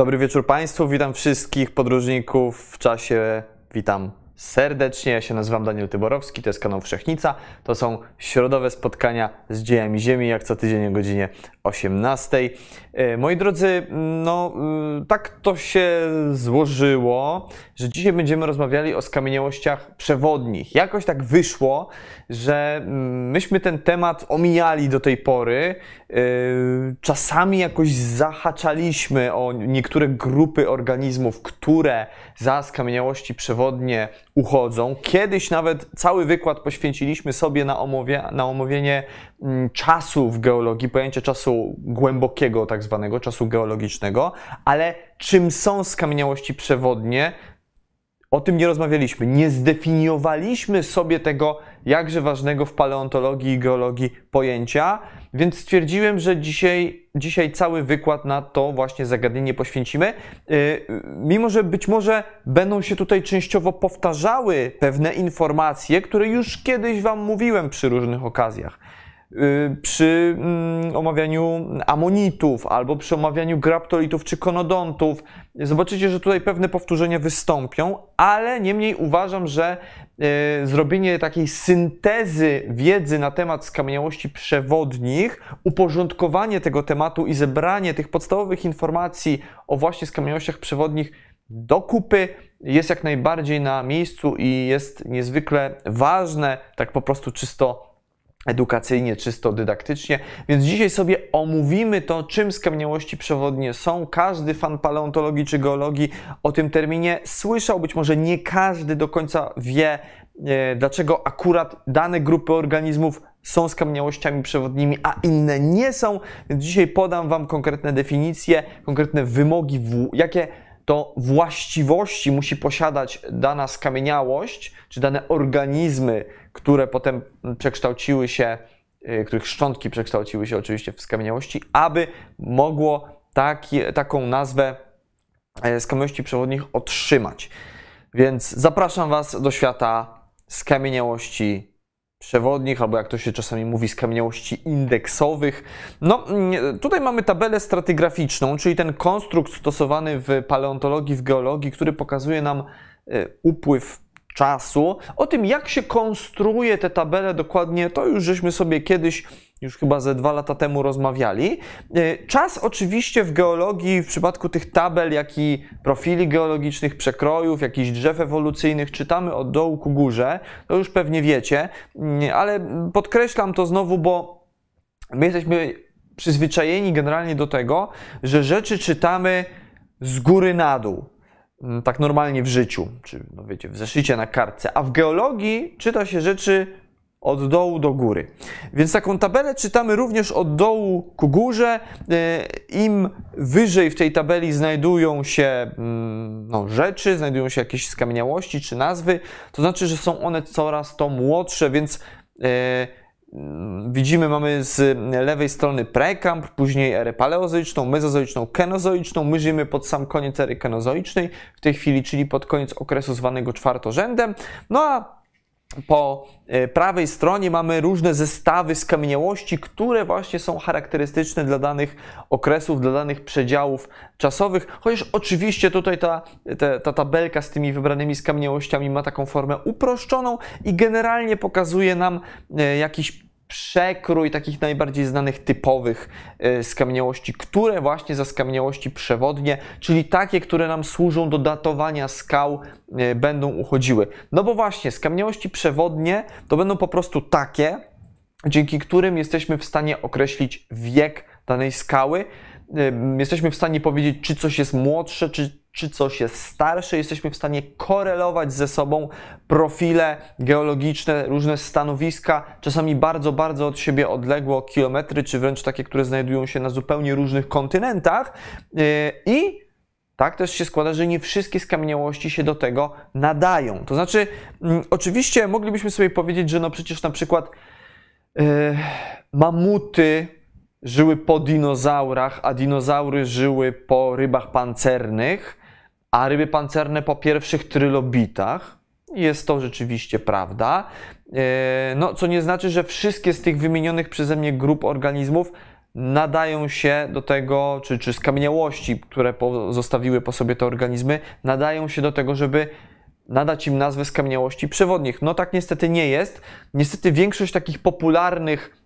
Dobry wieczór Państwu, witam wszystkich podróżników w czasie, witam serdecznie. Ja się nazywam Daniel Tyborowski, to jest kanał Wszechnica. To są środowe spotkania z dziejami Ziemi, jak co tydzień o godzinie 18. E, moi drodzy, no y, tak to się złożyło, że dzisiaj będziemy rozmawiali o skamieniałościach przewodnich. Jakoś tak wyszło, że mm, myśmy ten temat omijali do tej pory. E, czasami jakoś zahaczaliśmy o niektóre grupy organizmów, które za skamieniałości przewodnie uchodzą. Kiedyś nawet cały wykład poświęciliśmy sobie na, na omówienie mm, czasu w geologii, pojęcie czasu głębokiego, tak zwanego czasu geologicznego, ale czym są skamieniałości przewodnie, o tym nie rozmawialiśmy. Nie zdefiniowaliśmy sobie tego jakże ważnego w paleontologii i geologii pojęcia, więc stwierdziłem, że dzisiaj, dzisiaj cały wykład na to właśnie zagadnienie poświęcimy. Yy, mimo, że być może będą się tutaj częściowo powtarzały pewne informacje, które już kiedyś Wam mówiłem przy różnych okazjach. Y, przy mm, omawianiu amonitów albo przy omawianiu graptolitów czy konodontów. Zobaczycie, że tutaj pewne powtórzenia wystąpią, ale niemniej uważam, że y, zrobienie takiej syntezy wiedzy na temat skamieniałości przewodnich, uporządkowanie tego tematu i zebranie tych podstawowych informacji o właśnie skamieniałościach przewodnich do kupy jest jak najbardziej na miejscu i jest niezwykle ważne, tak po prostu czysto edukacyjnie, czysto dydaktycznie. Więc dzisiaj sobie omówimy to, czym skamieniałości przewodnie są. Każdy fan paleontologii czy geologii o tym terminie słyszał, być może nie każdy do końca wie, e, dlaczego akurat dane grupy organizmów są skamieniałościami przewodnimi, a inne nie są. Więc dzisiaj podam Wam konkretne definicje, konkretne wymogi, jakie to właściwości musi posiadać dana skamieniałość, czy dane organizmy, które potem przekształciły się, y, których szczątki przekształciły się oczywiście w skamieniałości, aby mogło taki, taką nazwę e, skamieniałości przewodnich otrzymać. Więc zapraszam Was do świata skamieniałości przewodnich, albo jak to się czasami mówi, skamieniałości indeksowych. No, mm, tutaj mamy tabelę stratygraficzną, czyli ten konstrukt stosowany w paleontologii, w geologii, który pokazuje nam e, upływ czasu. O tym, jak się konstruuje te tabele dokładnie, to już żeśmy sobie kiedyś, już chyba ze dwa lata temu rozmawiali. E, czas oczywiście w geologii, w przypadku tych tabel, jak i profili geologicznych, przekrojów, jakichś drzew ewolucyjnych, czytamy od dołu ku górze, to już pewnie wiecie, mm, ale podkreślam to znowu, bo my jesteśmy przyzwyczajeni generalnie do tego, że rzeczy czytamy z góry na dół. Mm, tak normalnie w życiu, czy no wiecie, w zeszycie na kartce, a w geologii czyta się rzeczy od dołu do góry. Więc taką tabelę czytamy również od dołu ku górze. E, Im wyżej w tej tabeli znajdują się mm, no, rzeczy, znajdują się jakieś skamieniałości czy nazwy, to znaczy, że są one coraz to młodsze, więc e, Widzimy, mamy z lewej strony prekamp, później erę paleozoiczną, mezozoiczną, kenozoiczną. My żyjemy pod sam koniec ery kenozoicznej w tej chwili, czyli pod koniec okresu zwanego czwartorzędem. No a po e, prawej stronie mamy różne zestawy skamieniałości, które właśnie są charakterystyczne dla danych okresów, dla danych przedziałów czasowych. Chociaż oczywiście tutaj ta, ta, ta tabelka z tymi wybranymi skamieniałościami ma taką formę uproszczoną i generalnie pokazuje nam e, jakiś przekrój takich najbardziej znanych typowych y, skamieniałości, które właśnie za skamieniałości przewodnie, czyli takie, które nam służą do datowania skał, y, będą uchodziły. No bo właśnie skamieniałości przewodnie to będą po prostu takie, dzięki którym jesteśmy w stanie określić wiek danej skały. Y, jesteśmy w stanie powiedzieć, czy coś jest młodsze, czy czy coś jest starsze, jesteśmy w stanie korelować ze sobą profile geologiczne, różne stanowiska, czasami bardzo, bardzo od siebie odległe kilometry, czy wręcz takie, które znajdują się na zupełnie różnych kontynentach. Yy, I tak też się składa, że nie wszystkie skamieniałości się do tego nadają. To znaczy, mm, oczywiście moglibyśmy sobie powiedzieć, że no przecież na przykład yy, mamuty żyły po dinozaurach, a dinozaury żyły po rybach pancernych a ryby pancerne po pierwszych trylobitach. Jest to rzeczywiście prawda. E, no, co nie znaczy, że wszystkie z tych wymienionych przeze mnie grup organizmów nadają się do tego, czy, czy skamieniałości, które zostawiły po sobie te organizmy, nadają się do tego, żeby nadać im nazwę skamieniałości przewodnich. No tak niestety nie jest. Niestety większość takich popularnych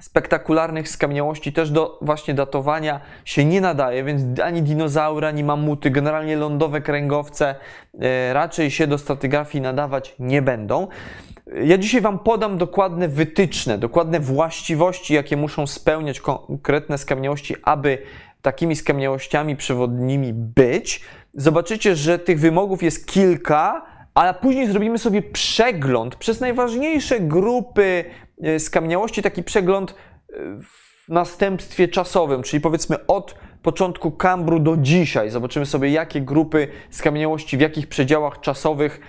spektakularnych skamieniałości też do właśnie datowania się nie nadaje, więc ani dinozaury, ani mamuty, generalnie lądowe kręgowce e, raczej się do stratigrafii nadawać nie będą. Ja dzisiaj Wam podam dokładne wytyczne, dokładne właściwości, jakie muszą spełniać konkretne skamieniałości, aby takimi skamieniałościami przewodnimi być. Zobaczycie, że tych wymogów jest kilka, ale później zrobimy sobie przegląd przez najważniejsze grupy skamieniałości, taki przegląd e, w następstwie czasowym, czyli powiedzmy od początku Kambru do dzisiaj. Zobaczymy sobie, jakie grupy skamieniałości w jakich przedziałach czasowych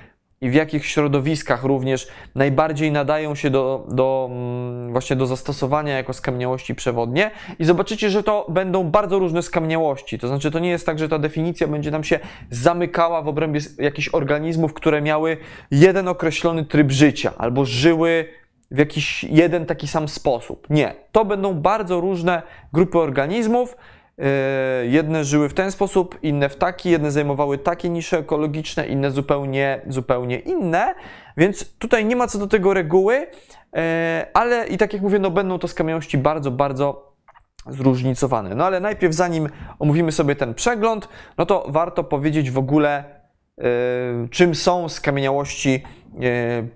i w jakich środowiskach również najbardziej nadają się do, do, mm, właśnie do zastosowania jako skamieniałości przewodnie i zobaczycie, że to będą bardzo różne skamieniałości. To znaczy, to nie jest tak, że ta definicja będzie nam się zamykała w obrębie jakichś organizmów, które miały jeden określony tryb życia albo żyły w jakiś jeden taki sam sposób. Nie. To będą bardzo różne grupy organizmów, E, jedne żyły w ten sposób, inne w taki, jedne zajmowały takie nisze ekologiczne, inne zupełnie, zupełnie inne, więc tutaj nie ma co do tego reguły, e, ale i tak jak mówię, no będą to skamieniałości bardzo, bardzo zróżnicowane. No ale najpierw zanim omówimy sobie ten przegląd, no to warto powiedzieć w ogóle, czym są skamieniałości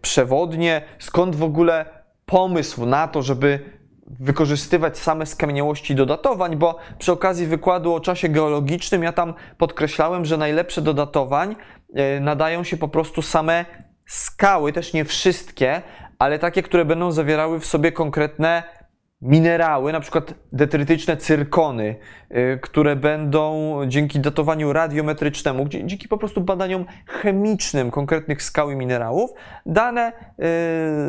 przewodnie, skąd w ogóle pomysł na to, żeby wykorzystywać same skamieniałości do datowań, bo przy okazji wykładu o czasie geologicznym ja tam podkreślałem, że najlepsze do datowań e, nadają się po prostu same skały, też nie wszystkie, ale takie, które będą zawierały w sobie konkretne minerały, na przykład detrytyczne cyrkony, które będą dzięki datowaniu radiometrycznemu, dzięki po prostu badaniom chemicznym konkretnych skał i minerałów, dane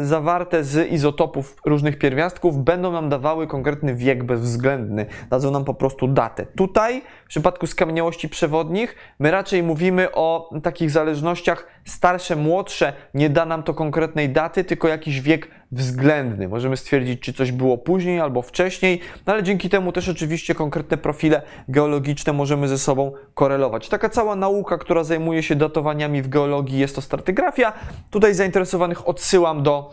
y, zawarte z izotopów różnych pierwiastków będą nam dawały konkretny wiek bezwzględny, dadzą nam po prostu datę. Tutaj w przypadku skamieniałości przewodnich my raczej mówimy o takich zależnościach starsze, młodsze, nie da nam to konkretnej daty, tylko jakiś wiek względny. Możemy stwierdzić, czy coś było później albo wcześniej, no ale dzięki temu też oczywiście konkretne profile geologiczne możemy ze sobą korelować. Taka cała nauka, która zajmuje się datowaniami w geologii, jest to stratygrafia. Tutaj zainteresowanych odsyłam do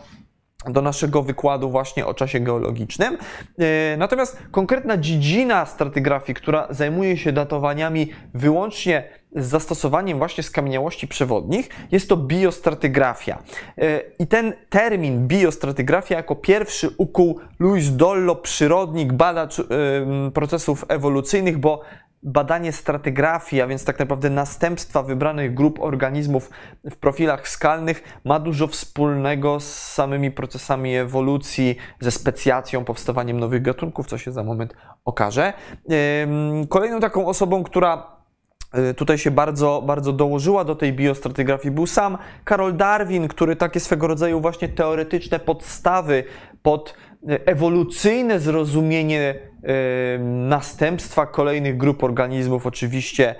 do naszego wykładu właśnie o czasie geologicznym. E, natomiast konkretna dziedzina stratygrafii, która zajmuje się datowaniami wyłącznie z zastosowaniem właśnie skamieniałości przewodnich, jest to biostratygrafia. E, I ten termin biostratygrafia jako pierwszy ukuł Louis Dollo, przyrodnik, badacz procesów ewolucyjnych, bo badanie stratygrafii, a więc tak naprawdę następstwa wybranych grup organizmów w profilach skalnych ma dużo wspólnego z samymi procesami ewolucji, ze specjacją, powstawaniem nowych gatunków, co się za moment okaże. Kolejną taką osobą, która tutaj się bardzo, bardzo dołożyła do tej biostratygrafii, był sam Karol Darwin, który takie swego rodzaju właśnie teoretyczne podstawy pod y, ewolucyjne zrozumienie następstwa kolejnych grup organizmów oczywiście,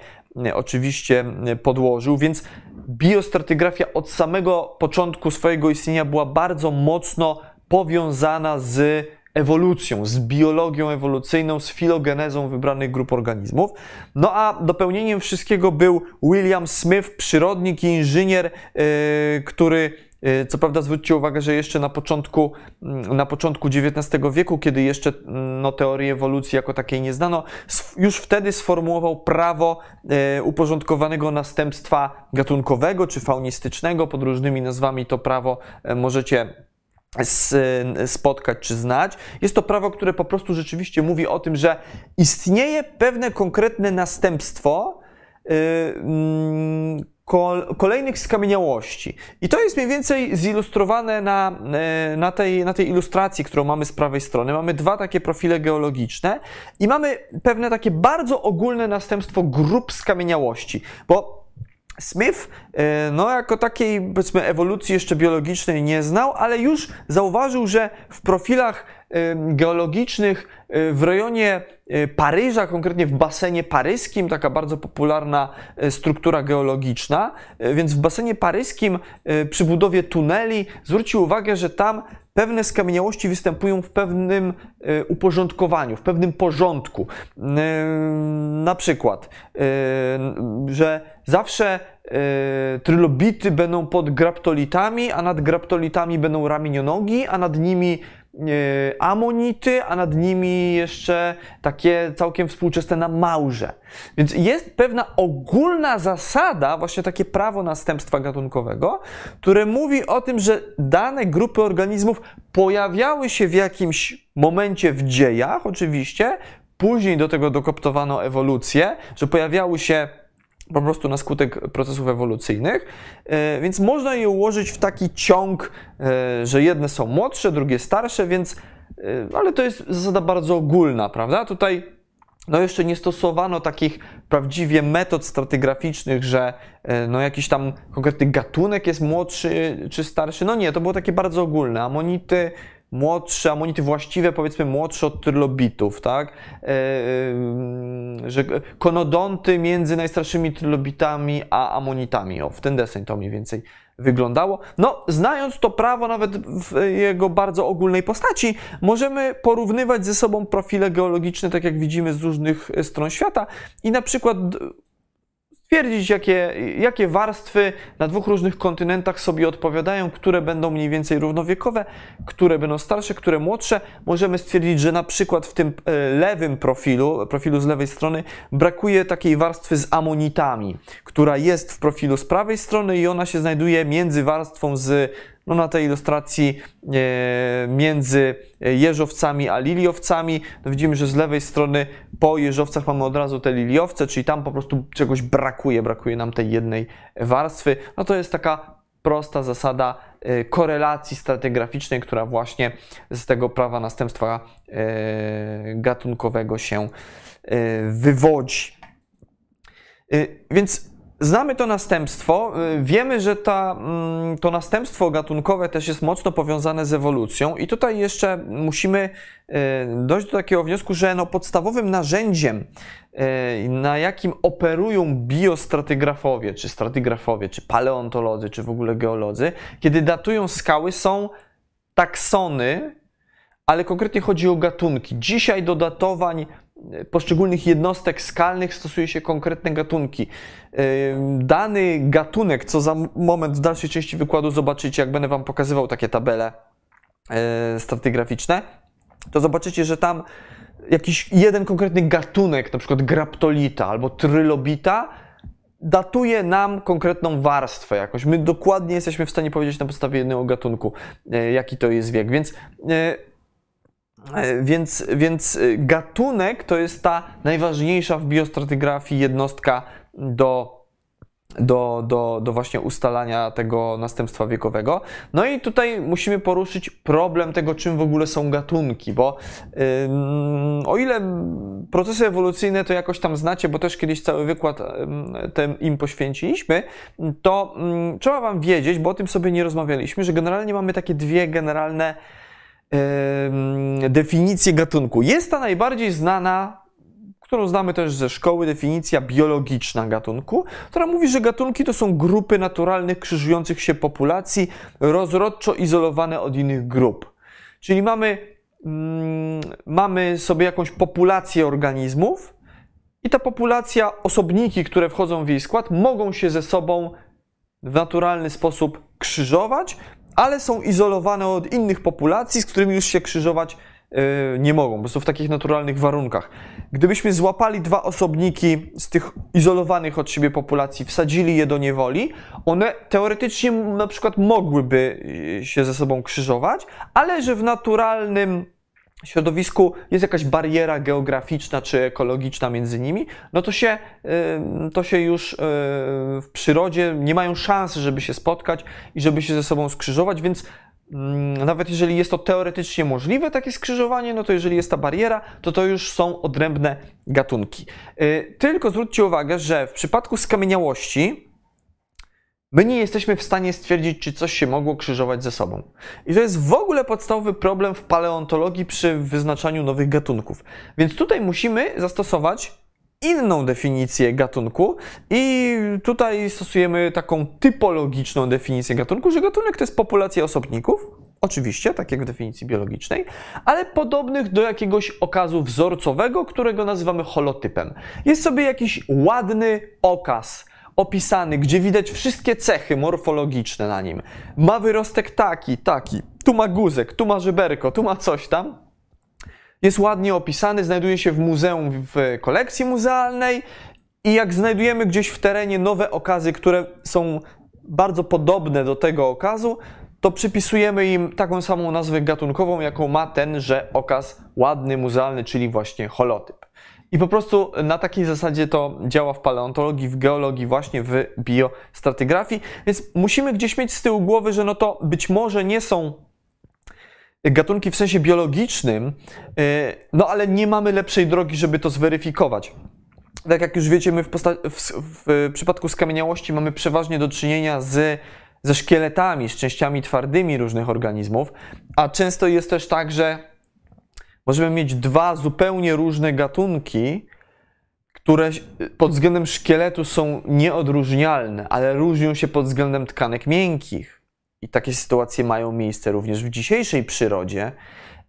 oczywiście podłożył, więc biostratygrafia od samego początku swojego istnienia była bardzo mocno powiązana z ewolucją, z biologią ewolucyjną, z filogenezą wybranych grup organizmów. No a dopełnieniem wszystkiego był William Smith, przyrodnik i inżynier, yy, który Y, co prawda zwróćcie uwagę, że jeszcze na początku, mm, na początku XIX wieku, kiedy jeszcze mm, no, teorii ewolucji jako takiej nie znano, już wtedy sformułował prawo y, uporządkowanego następstwa gatunkowego czy faunistycznego. Pod różnymi nazwami to prawo y, możecie spotkać czy znać. Jest to prawo, które po prostu rzeczywiście mówi o tym, że istnieje pewne konkretne następstwo, mm, kolejnych skamieniałości. I to jest mniej więcej zilustrowane na, e, na, tej, na tej ilustracji, którą mamy z prawej strony. Mamy dwa takie profile geologiczne i mamy pewne takie bardzo ogólne następstwo grup skamieniałości, bo Smith, e, no jako takiej powiedzmy ewolucji jeszcze biologicznej nie znał, ale już zauważył, że w profilach e, geologicznych e, w rejonie Paryża, konkretnie w basenie paryskim, taka bardzo popularna struktura geologiczna, więc w basenie paryskim przy budowie tuneli zwrócił uwagę, że tam pewne skamieniałości występują w pewnym uporządkowaniu, w pewnym porządku. Na przykład, że zawsze e, trylobity będą pod graptolitami, a nad graptolitami będą ramienionogi, a nad nimi e, amonity, a nad nimi jeszcze takie całkiem współczesne na małże. Więc jest pewna ogólna zasada, właśnie takie prawo następstwa gatunkowego, które mówi o tym, że dane grupy organizmów pojawiały się w jakimś momencie w dziejach, oczywiście, później do tego dokoptowano ewolucję, że pojawiały się po prostu na skutek procesów ewolucyjnych, e, więc można je ułożyć w taki ciąg, e, że jedne są młodsze, drugie starsze, więc, e, ale to jest zasada bardzo ogólna, prawda? Tutaj no jeszcze nie stosowano takich prawdziwie metod stratygraficznych, że no jakiś tam konkretny gatunek jest młodszy czy starszy. No nie, to było takie bardzo ogólne. Amonity, młodsze, amonity właściwe, powiedzmy młodsze od trylobitów, tak? E, e, że konodonty między najstarszymi trylobitami a amonitami. O, w ten deseń to mniej więcej wyglądało. No, znając to prawo nawet w jego bardzo ogólnej postaci, możemy porównywać ze sobą profile geologiczne, tak jak widzimy z różnych stron świata i na przykład stwierdzić, jakie, jakie warstwy na dwóch różnych kontynentach sobie odpowiadają, które będą mniej więcej równowiekowe, które będą starsze, które młodsze. Możemy stwierdzić, że na przykład w tym e, lewym profilu, profilu z lewej strony, brakuje takiej warstwy z amonitami, która jest w profilu z prawej strony i ona się znajduje między warstwą z no na tej ilustracji e, między jeżowcami a liliowcami. No widzimy, że z lewej strony po jeżowcach mamy od razu te liliowce, czyli tam po prostu czegoś brakuje, brakuje nam tej jednej warstwy. No to jest taka prosta zasada e, korelacji stratygraficznej, która właśnie z tego prawa następstwa e, gatunkowego się wywodzi. Więc Znamy to następstwo. Y, wiemy, że ta, mm, to następstwo gatunkowe też jest mocno powiązane z ewolucją, i tutaj jeszcze musimy y, dojść do takiego wniosku, że no podstawowym narzędziem, y, na jakim operują biostratygrafowie, czy stratygrafowie, czy paleontolodzy, czy w ogóle geolodzy, kiedy datują skały, są taksony, ale konkretnie chodzi o gatunki. Dzisiaj do datowań poszczególnych jednostek skalnych stosuje się konkretne gatunki. Dany gatunek, co za moment w dalszej części wykładu zobaczycie, jak będę Wam pokazywał takie tabele e, stratygraficzne, to zobaczycie, że tam jakiś jeden konkretny gatunek, na przykład graptolita albo trylobita, datuje nam konkretną warstwę jakoś. My dokładnie jesteśmy w stanie powiedzieć na podstawie jednego gatunku, e, jaki to jest wiek. Więc E, więc, więc y, gatunek to jest ta najważniejsza w biostratygrafii jednostka do, do, do, do właśnie ustalania tego następstwa wiekowego. No i tutaj musimy poruszyć problem tego, czym w ogóle są gatunki, bo yy, o ile procesy ewolucyjne to jakoś tam znacie, bo też kiedyś cały wykład yy, tym im poświęciliśmy, to yy, trzeba Wam wiedzieć, bo o tym sobie nie rozmawialiśmy, że generalnie mamy takie dwie generalne definicję gatunku. Jest ta najbardziej znana, którą znamy też ze szkoły, definicja biologiczna gatunku, która mówi, że gatunki to są grupy naturalnych krzyżujących się populacji, rozrodczo izolowane od innych grup. Czyli mamy, mm, mamy sobie jakąś populację organizmów i ta populacja, osobniki, które wchodzą w jej skład, mogą się ze sobą w naturalny sposób krzyżować, ale są izolowane od innych populacji, z którymi już się krzyżować yy, nie mogą, bo są w takich naturalnych warunkach. Gdybyśmy złapali dwa osobniki z tych izolowanych od siebie populacji, wsadzili je do niewoli, one teoretycznie na przykład mogłyby yy, się ze sobą krzyżować, ale że w naturalnym środowisku jest jakaś bariera geograficzna czy ekologiczna między nimi, no to się, to się już w przyrodzie nie mają szans, żeby się spotkać i żeby się ze sobą skrzyżować, więc mm, nawet jeżeli jest to teoretycznie możliwe, takie skrzyżowanie, no to jeżeli jest ta bariera, to to już są odrębne gatunki. Y, tylko zwróćcie uwagę, że w przypadku skamieniałości my nie jesteśmy w stanie stwierdzić, czy coś się mogło krzyżować ze sobą. I to jest w ogóle podstawowy problem w paleontologii przy wyznaczaniu nowych gatunków. Więc tutaj musimy zastosować inną definicję gatunku i tutaj stosujemy taką typologiczną definicję gatunku, że gatunek to jest populacja osobników, oczywiście, tak jak w definicji biologicznej, ale podobnych do jakiegoś okazu wzorcowego, którego nazywamy holotypem. Jest sobie jakiś ładny okaz, opisany, gdzie widać wszystkie cechy morfologiczne na nim. Ma wyrostek taki, taki, tu ma guzek, tu ma żeberko, tu ma coś tam. Jest ładnie opisany, znajduje się w muzeum, w kolekcji muzealnej i jak znajdujemy gdzieś w terenie nowe okazy, które są bardzo podobne do tego okazu, to przypisujemy im taką samą nazwę gatunkową, jaką ma tenże okaz ładny, muzealny, czyli właśnie holotyp. I po prostu na takiej zasadzie to działa w paleontologii, w geologii, właśnie w biostratygrafii. Więc musimy gdzieś mieć z tyłu głowy, że no to być może nie są gatunki w sensie biologicznym, y, no ale nie mamy lepszej drogi, żeby to zweryfikować. Tak jak już wiecie, my w, w, w przypadku skamieniałości mamy przeważnie do czynienia z ze szkieletami, z częściami twardymi różnych organizmów, a często jest też tak, że możemy mieć dwa zupełnie różne gatunki, które pod względem szkieletu są nieodróżnialne, ale różnią się pod względem tkanek miękkich. I takie sytuacje mają miejsce również w dzisiejszej przyrodzie.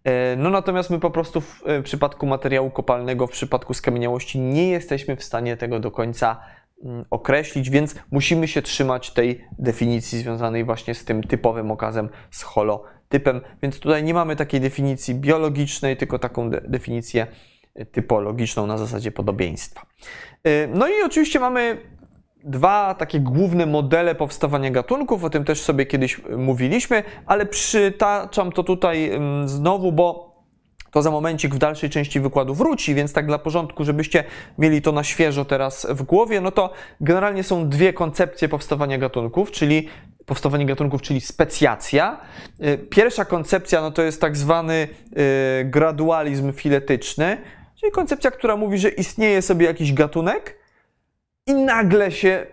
E, no natomiast my po prostu w e, przypadku materiału kopalnego, w przypadku skamieniałości nie jesteśmy w stanie tego do końca mm, określić, więc musimy się trzymać tej definicji związanej właśnie z tym typowym okazem z holotypem. Więc tutaj nie mamy takiej definicji biologicznej, tylko taką de definicję typologiczną na zasadzie podobieństwa. E, no i oczywiście mamy dwa takie główne modele powstawania gatunków, o tym też sobie kiedyś mówiliśmy, ale przytaczam to tutaj znowu, bo to za momencik w dalszej części wykładu wróci, więc tak dla porządku, żebyście mieli to na świeżo teraz w głowie, no to generalnie są dwie koncepcje powstawania gatunków, czyli powstawanie gatunków, czyli specjacja. Y, pierwsza koncepcja no to jest tak zwany y, gradualizm filetyczny, czyli koncepcja, która mówi, że istnieje sobie jakiś gatunek, i nagle się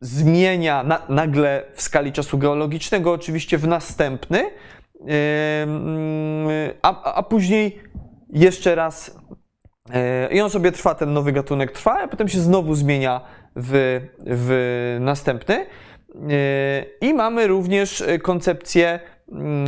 zmienia, na, nagle w skali czasu geologicznego, oczywiście w następny, yy, a, a później jeszcze raz i on sobie trwa, ten nowy gatunek trwa, a potem się znowu zmienia w, w następny. Yy, I mamy również koncepcję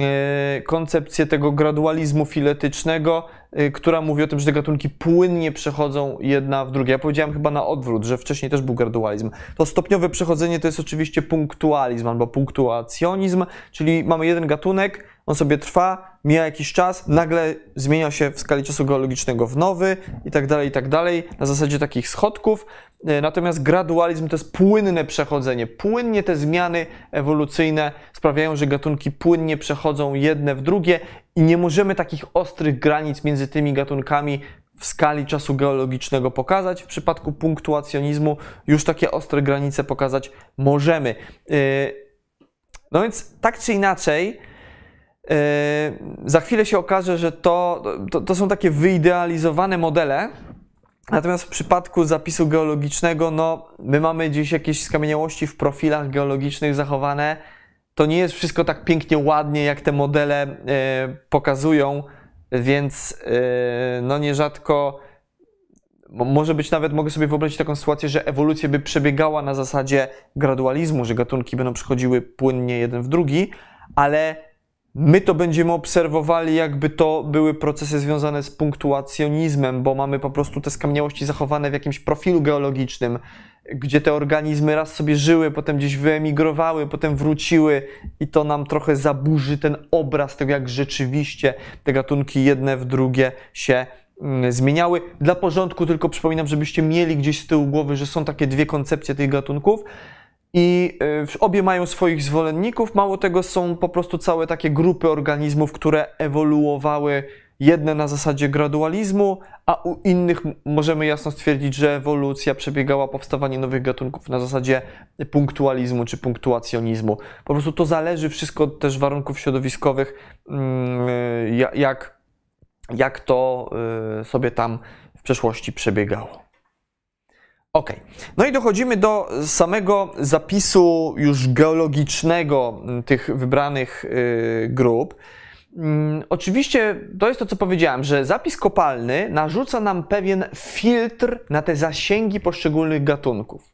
E, koncepcję tego gradualizmu filetycznego, e, która mówi o tym, że te gatunki płynnie przechodzą jedna w drugie. Ja powiedziałem chyba na odwrót, że wcześniej też był gradualizm. To stopniowe przechodzenie to jest oczywiście punktualizm albo punktuacjonizm, czyli mamy jeden gatunek, on sobie trwa, mija jakiś czas, nagle zmienia się w skali czasu geologicznego w nowy i tak dalej, i tak dalej, na zasadzie takich schodków. E, natomiast gradualizm to jest płynne przechodzenie. Płynnie te zmiany ewolucyjne sprawiają, że gatunki płynnie przechodzą jedne w drugie i nie możemy takich ostrych granic między tymi gatunkami w skali czasu geologicznego pokazać. W przypadku punktuacjonizmu już takie ostre granice pokazać możemy. E, no więc tak czy inaczej, za chwilę się okaże, że to, to, to są takie wyidealizowane modele, Natomiast w przypadku zapisu geologicznego, no, my mamy gdzieś jakieś skamieniałości w profilach geologicznych zachowane. To nie jest wszystko tak pięknie, ładnie, jak te modele e, pokazują, więc e, no nierzadko może być nawet, mogę sobie wyobrazić taką sytuację, że ewolucja by przebiegała na zasadzie gradualizmu, że gatunki będą przechodziły płynnie jeden w drugi, ale My to będziemy obserwowali, jakby to były procesy związane z punktuacjonizmem, bo mamy po prostu te skamieniałości zachowane w jakimś profilu geologicznym, gdzie te organizmy raz sobie żyły, potem gdzieś wyemigrowały, potem wróciły i to nam trochę zaburzy ten obraz tego, jak rzeczywiście te gatunki jedne w drugie się mm, zmieniały. Dla porządku tylko przypominam, żebyście mieli gdzieś z tyłu głowy, że są takie dwie koncepcje tych gatunków. I y, obie mają swoich zwolenników, mało tego są po prostu całe takie grupy organizmów, które ewoluowały jedne na zasadzie gradualizmu, a u innych możemy jasno stwierdzić, że ewolucja przebiegała powstawanie nowych gatunków na zasadzie punktualizmu czy punktuacjonizmu. Po prostu to zależy wszystko od też warunków środowiskowych, mm, jak, jak to y, sobie tam w przeszłości przebiegało. Ok. No i dochodzimy do samego zapisu już geologicznego tych wybranych y, grup. Mm, oczywiście to jest to, co powiedziałem, że zapis kopalny narzuca nam pewien filtr na te zasięgi poszczególnych gatunków.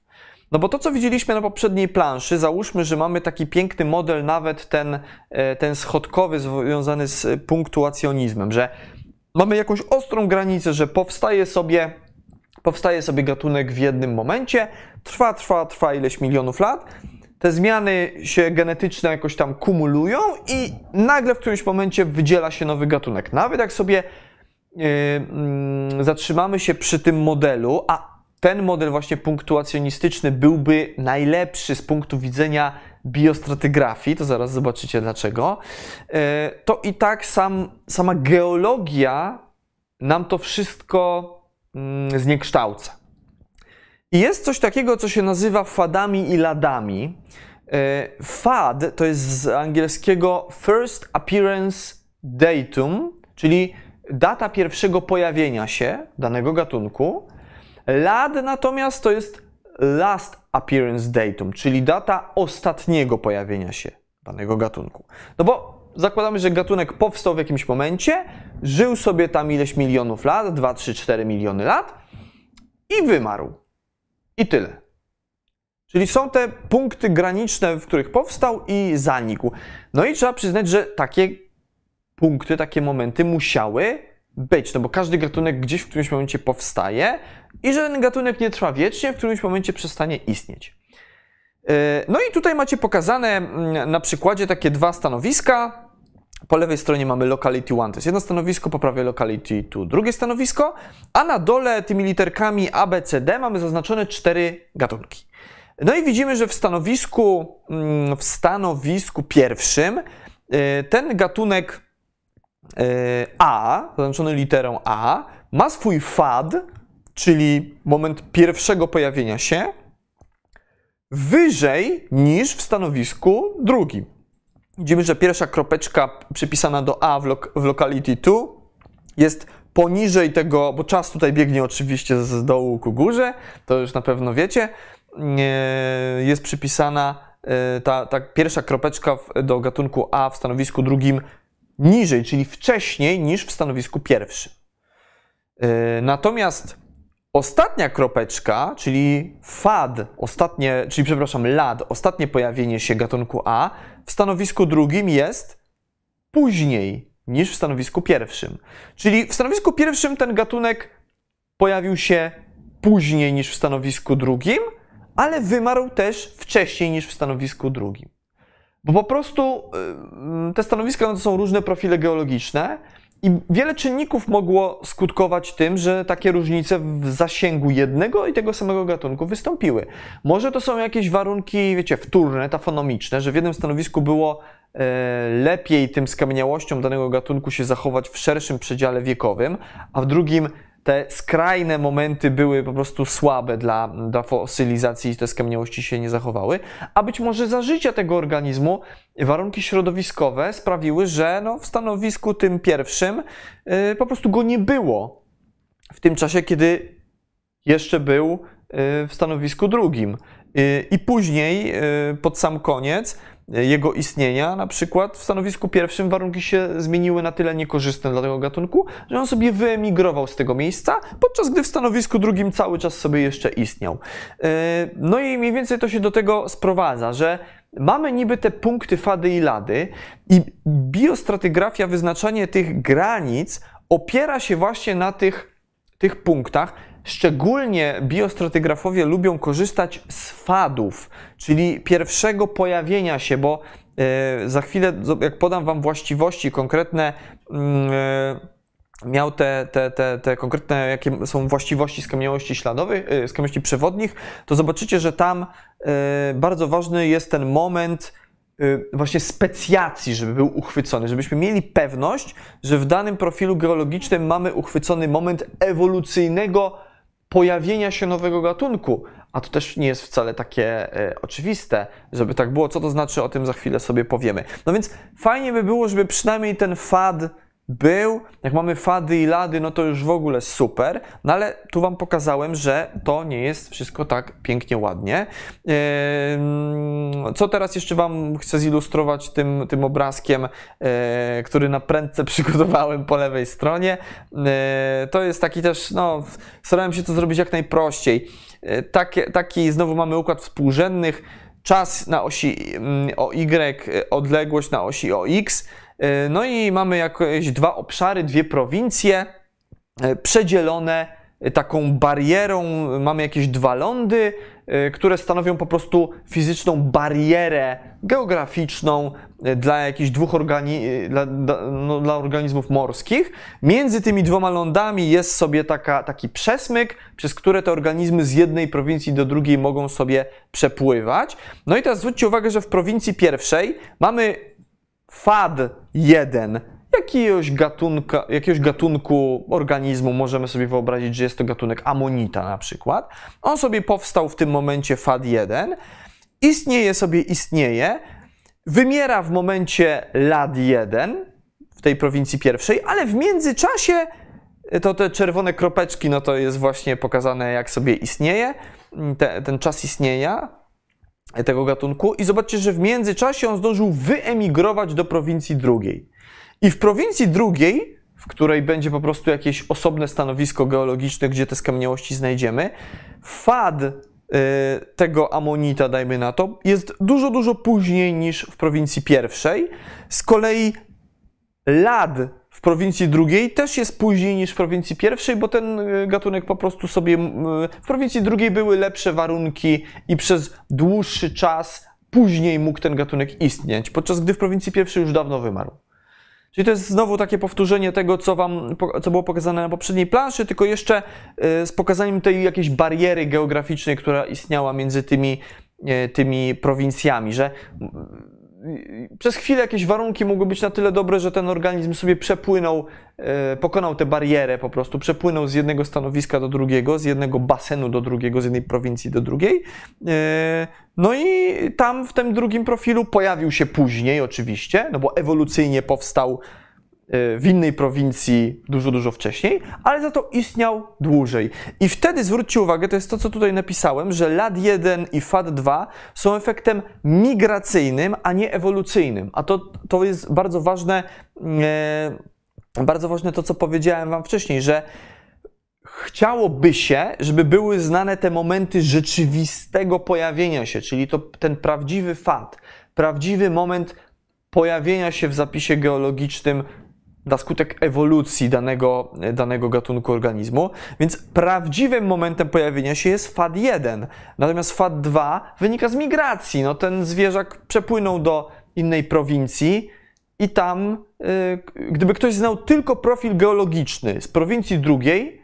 No bo to, co widzieliśmy na poprzedniej planszy, załóżmy, że mamy taki piękny model, nawet ten, e, ten schodkowy związany z punktuacjonizmem, że mamy jakąś ostrą granicę, że powstaje sobie, powstaje sobie gatunek w jednym momencie, trwa, trwa, trwa ileś milionów lat, te zmiany się genetyczne jakoś tam kumulują i nagle w którymś momencie wydziela się nowy gatunek. Nawet jak sobie yy, yy, zatrzymamy się przy tym modelu, a ten model właśnie punktuacjonistyczny byłby najlepszy z punktu widzenia biostratygrafii, to zaraz zobaczycie dlaczego, yy, to i tak sam, sama geologia nam to wszystko zniekształca. I jest coś takiego, co się nazywa fadami i ladami. E, FAD to jest z angielskiego First Appearance Datum, czyli data pierwszego pojawienia się danego gatunku. LAD natomiast to jest Last Appearance Datum, czyli data ostatniego pojawienia się danego gatunku. No bo zakładamy, że gatunek powstał w jakimś momencie, żył sobie tam ileś milionów lat, 2, 3, 4 miliony lat i wymarł. I tyle. Czyli są te punkty graniczne, w których powstał i zanikł. No i trzeba przyznać, że takie punkty, takie momenty musiały być, no bo każdy gatunek gdzieś w którymś momencie powstaje i że ten gatunek nie trwa wiecznie, w którymś momencie przestanie istnieć. E, no i tutaj macie pokazane mm, na przykładzie takie dwa stanowiska. Po lewej stronie mamy locality 1, to jest jedno stanowisko, po prawej locality 2, drugie stanowisko, a na dole tymi literkami A, B, C, D mamy zaznaczone cztery gatunki. No i widzimy, że w stanowisku, mm, w stanowisku pierwszym y, ten gatunek y, A, zaznaczony literą A, ma swój fad, czyli moment pierwszego pojawienia się, wyżej niż w stanowisku drugim. Widzimy, że pierwsza kropeczka przypisana do A w, lo w locality 2 jest poniżej tego, bo czas tutaj biegnie oczywiście z dołu ku górze, to już na pewno wiecie, jest przypisana e, ta, ta pierwsza kropeczka do gatunku A w stanowisku drugim niżej, czyli wcześniej niż w stanowisku pierwszym. E, natomiast ostatnia kropeczka, czyli FAD, ostatnie, czyli przepraszam, LAD, ostatnie pojawienie się gatunku A w stanowisku drugim jest później niż w stanowisku pierwszym. Czyli w stanowisku pierwszym ten gatunek pojawił się później niż w stanowisku drugim, ale wymarł też wcześniej niż w stanowisku drugim. Bo po prostu y, te stanowiska no to są różne profile geologiczne i wiele czynników mogło skutkować tym, że takie różnice w zasięgu jednego i tego samego gatunku wystąpiły. Może to są jakieś warunki, wiecie, wtórne, tafonomiczne, że w jednym stanowisku było e, lepiej tym skamieniałością danego gatunku się zachować w szerszym przedziale wiekowym, a w drugim te skrajne momenty były po prostu słabe dla, dla fosylizacji i te skamieniałości się nie zachowały, a być może za życia tego organizmu warunki środowiskowe sprawiły, że no, w stanowisku tym pierwszym yy, po prostu go nie było w tym czasie, kiedy jeszcze był yy, w stanowisku drugim. Yy, I później, y, pod sam koniec, jego istnienia, na przykład w stanowisku pierwszym warunki się zmieniły na tyle niekorzystne dla tego gatunku, że on sobie wyemigrował z tego miejsca, podczas gdy w stanowisku drugim cały czas sobie jeszcze istniał. E, no i mniej więcej to się do tego sprowadza, że mamy niby te punkty fady i lady i biostratygrafia, wyznaczanie tych granic opiera się właśnie na tych, tych punktach, Szczególnie biostratygrafowie lubią korzystać z fadów, czyli pierwszego pojawienia się, bo e, za chwilę, jak podam Wam właściwości konkretne, mm, e, miał te, te, te, te konkretne, jakie są właściwości skamieniałości śladowych, e, skamieniałości przewodnich, to zobaczycie, że tam bardzo ważny jest ten moment właśnie specjacji, żeby był uchwycony, żebyśmy mieli pewność, że w danym profilu geologicznym mamy uchwycony moment ewolucyjnego pojawienia się nowego gatunku, a to też nie jest wcale takie e, oczywiste, żeby tak było. Co to znaczy, o tym za chwilę sobie powiemy. No więc fajnie by było, żeby przynajmniej ten fad był. Jak mamy fady i lady, no to już w ogóle super. No ale tu Wam pokazałem, że to nie jest wszystko tak pięknie, ładnie. Co teraz jeszcze Wam chcę zilustrować tym, tym obrazkiem, e, który na prędce przygotowałem po lewej stronie. E, to jest taki też, no, starałem się to zrobić jak najprościej. E, taki, taki znowu mamy układ współrzędnych czas na osi mm, o y, odległość na osi o x. E, no i mamy jakieś dwa obszary, dwie prowincje e, przedzielone taką barierą. Mamy jakieś dwa lądy, które stanowią po prostu fizyczną barierę geograficzną dla jakichś dwóch organi dla, no, dla organizmów morskich. Między tymi dwoma lądami jest sobie taka, taki przesmyk, przez które te organizmy z jednej prowincji do drugiej mogą sobie przepływać. No i teraz zwróćcie uwagę, że w prowincji pierwszej mamy FAD 1, jakiegoś, gatunka, jakiegoś gatunku organizmu, możemy sobie wyobrazić, że jest to gatunek amonita na przykład. On sobie powstał w tym momencie FAD1, istnieje sobie, istnieje, wymiera w momencie LAD1 w tej prowincji pierwszej, ale w międzyczasie to te czerwone kropeczki, no to jest właśnie pokazane, jak sobie istnieje, te, ten czas istnienia tego gatunku. I zobaczcie, że w międzyczasie on zdążył wyemigrować do prowincji drugiej. I w prowincji drugiej, w której będzie po prostu jakieś osobne stanowisko geologiczne, gdzie te skamieniałości znajdziemy, fad y, tego amonita, dajmy na to, jest dużo, dużo później niż w prowincji pierwszej. Z kolei lad w prowincji drugiej też jest później niż w prowincji pierwszej, bo ten y, gatunek po prostu sobie. W prowincji drugiej były lepsze warunki i przez dłuższy czas później mógł ten gatunek istnieć, podczas gdy w prowincji pierwszej już dawno wymarł. Czyli to jest znowu takie powtórzenie tego, co, wam, co było pokazane na poprzedniej planszy, tylko jeszcze e, z pokazaniem tej jakiejś bariery geograficznej, która istniała między tymi, e, tymi prowincjami, że przez chwilę jakieś warunki mogły być na tyle dobre, że ten organizm sobie przepłynął, e, pokonał tę barierę po prostu, przepłynął z jednego stanowiska do drugiego, z jednego basenu do drugiego, z jednej prowincji do drugiej. E, no i tam w tym drugim profilu pojawił się później oczywiście, no bo ewolucyjnie powstał w innej prowincji dużo, dużo wcześniej, ale za to istniał dłużej. I wtedy zwróćcie uwagę, to jest to, co tutaj napisałem, że LAD1 i FAD2 są efektem migracyjnym, a nie ewolucyjnym. A to, to jest bardzo ważne, e, bardzo ważne to, co powiedziałem Wam wcześniej, że chciałoby się, żeby były znane te momenty rzeczywistego pojawienia się, czyli to ten prawdziwy FAD, prawdziwy moment pojawienia się w zapisie geologicznym na skutek ewolucji danego, danego gatunku organizmu, więc prawdziwym momentem pojawienia się jest FAD1. Natomiast FAD2 wynika z migracji. No, ten zwierzak przepłynął do innej prowincji i tam, yy, gdyby ktoś znał tylko profil geologiczny z prowincji drugiej,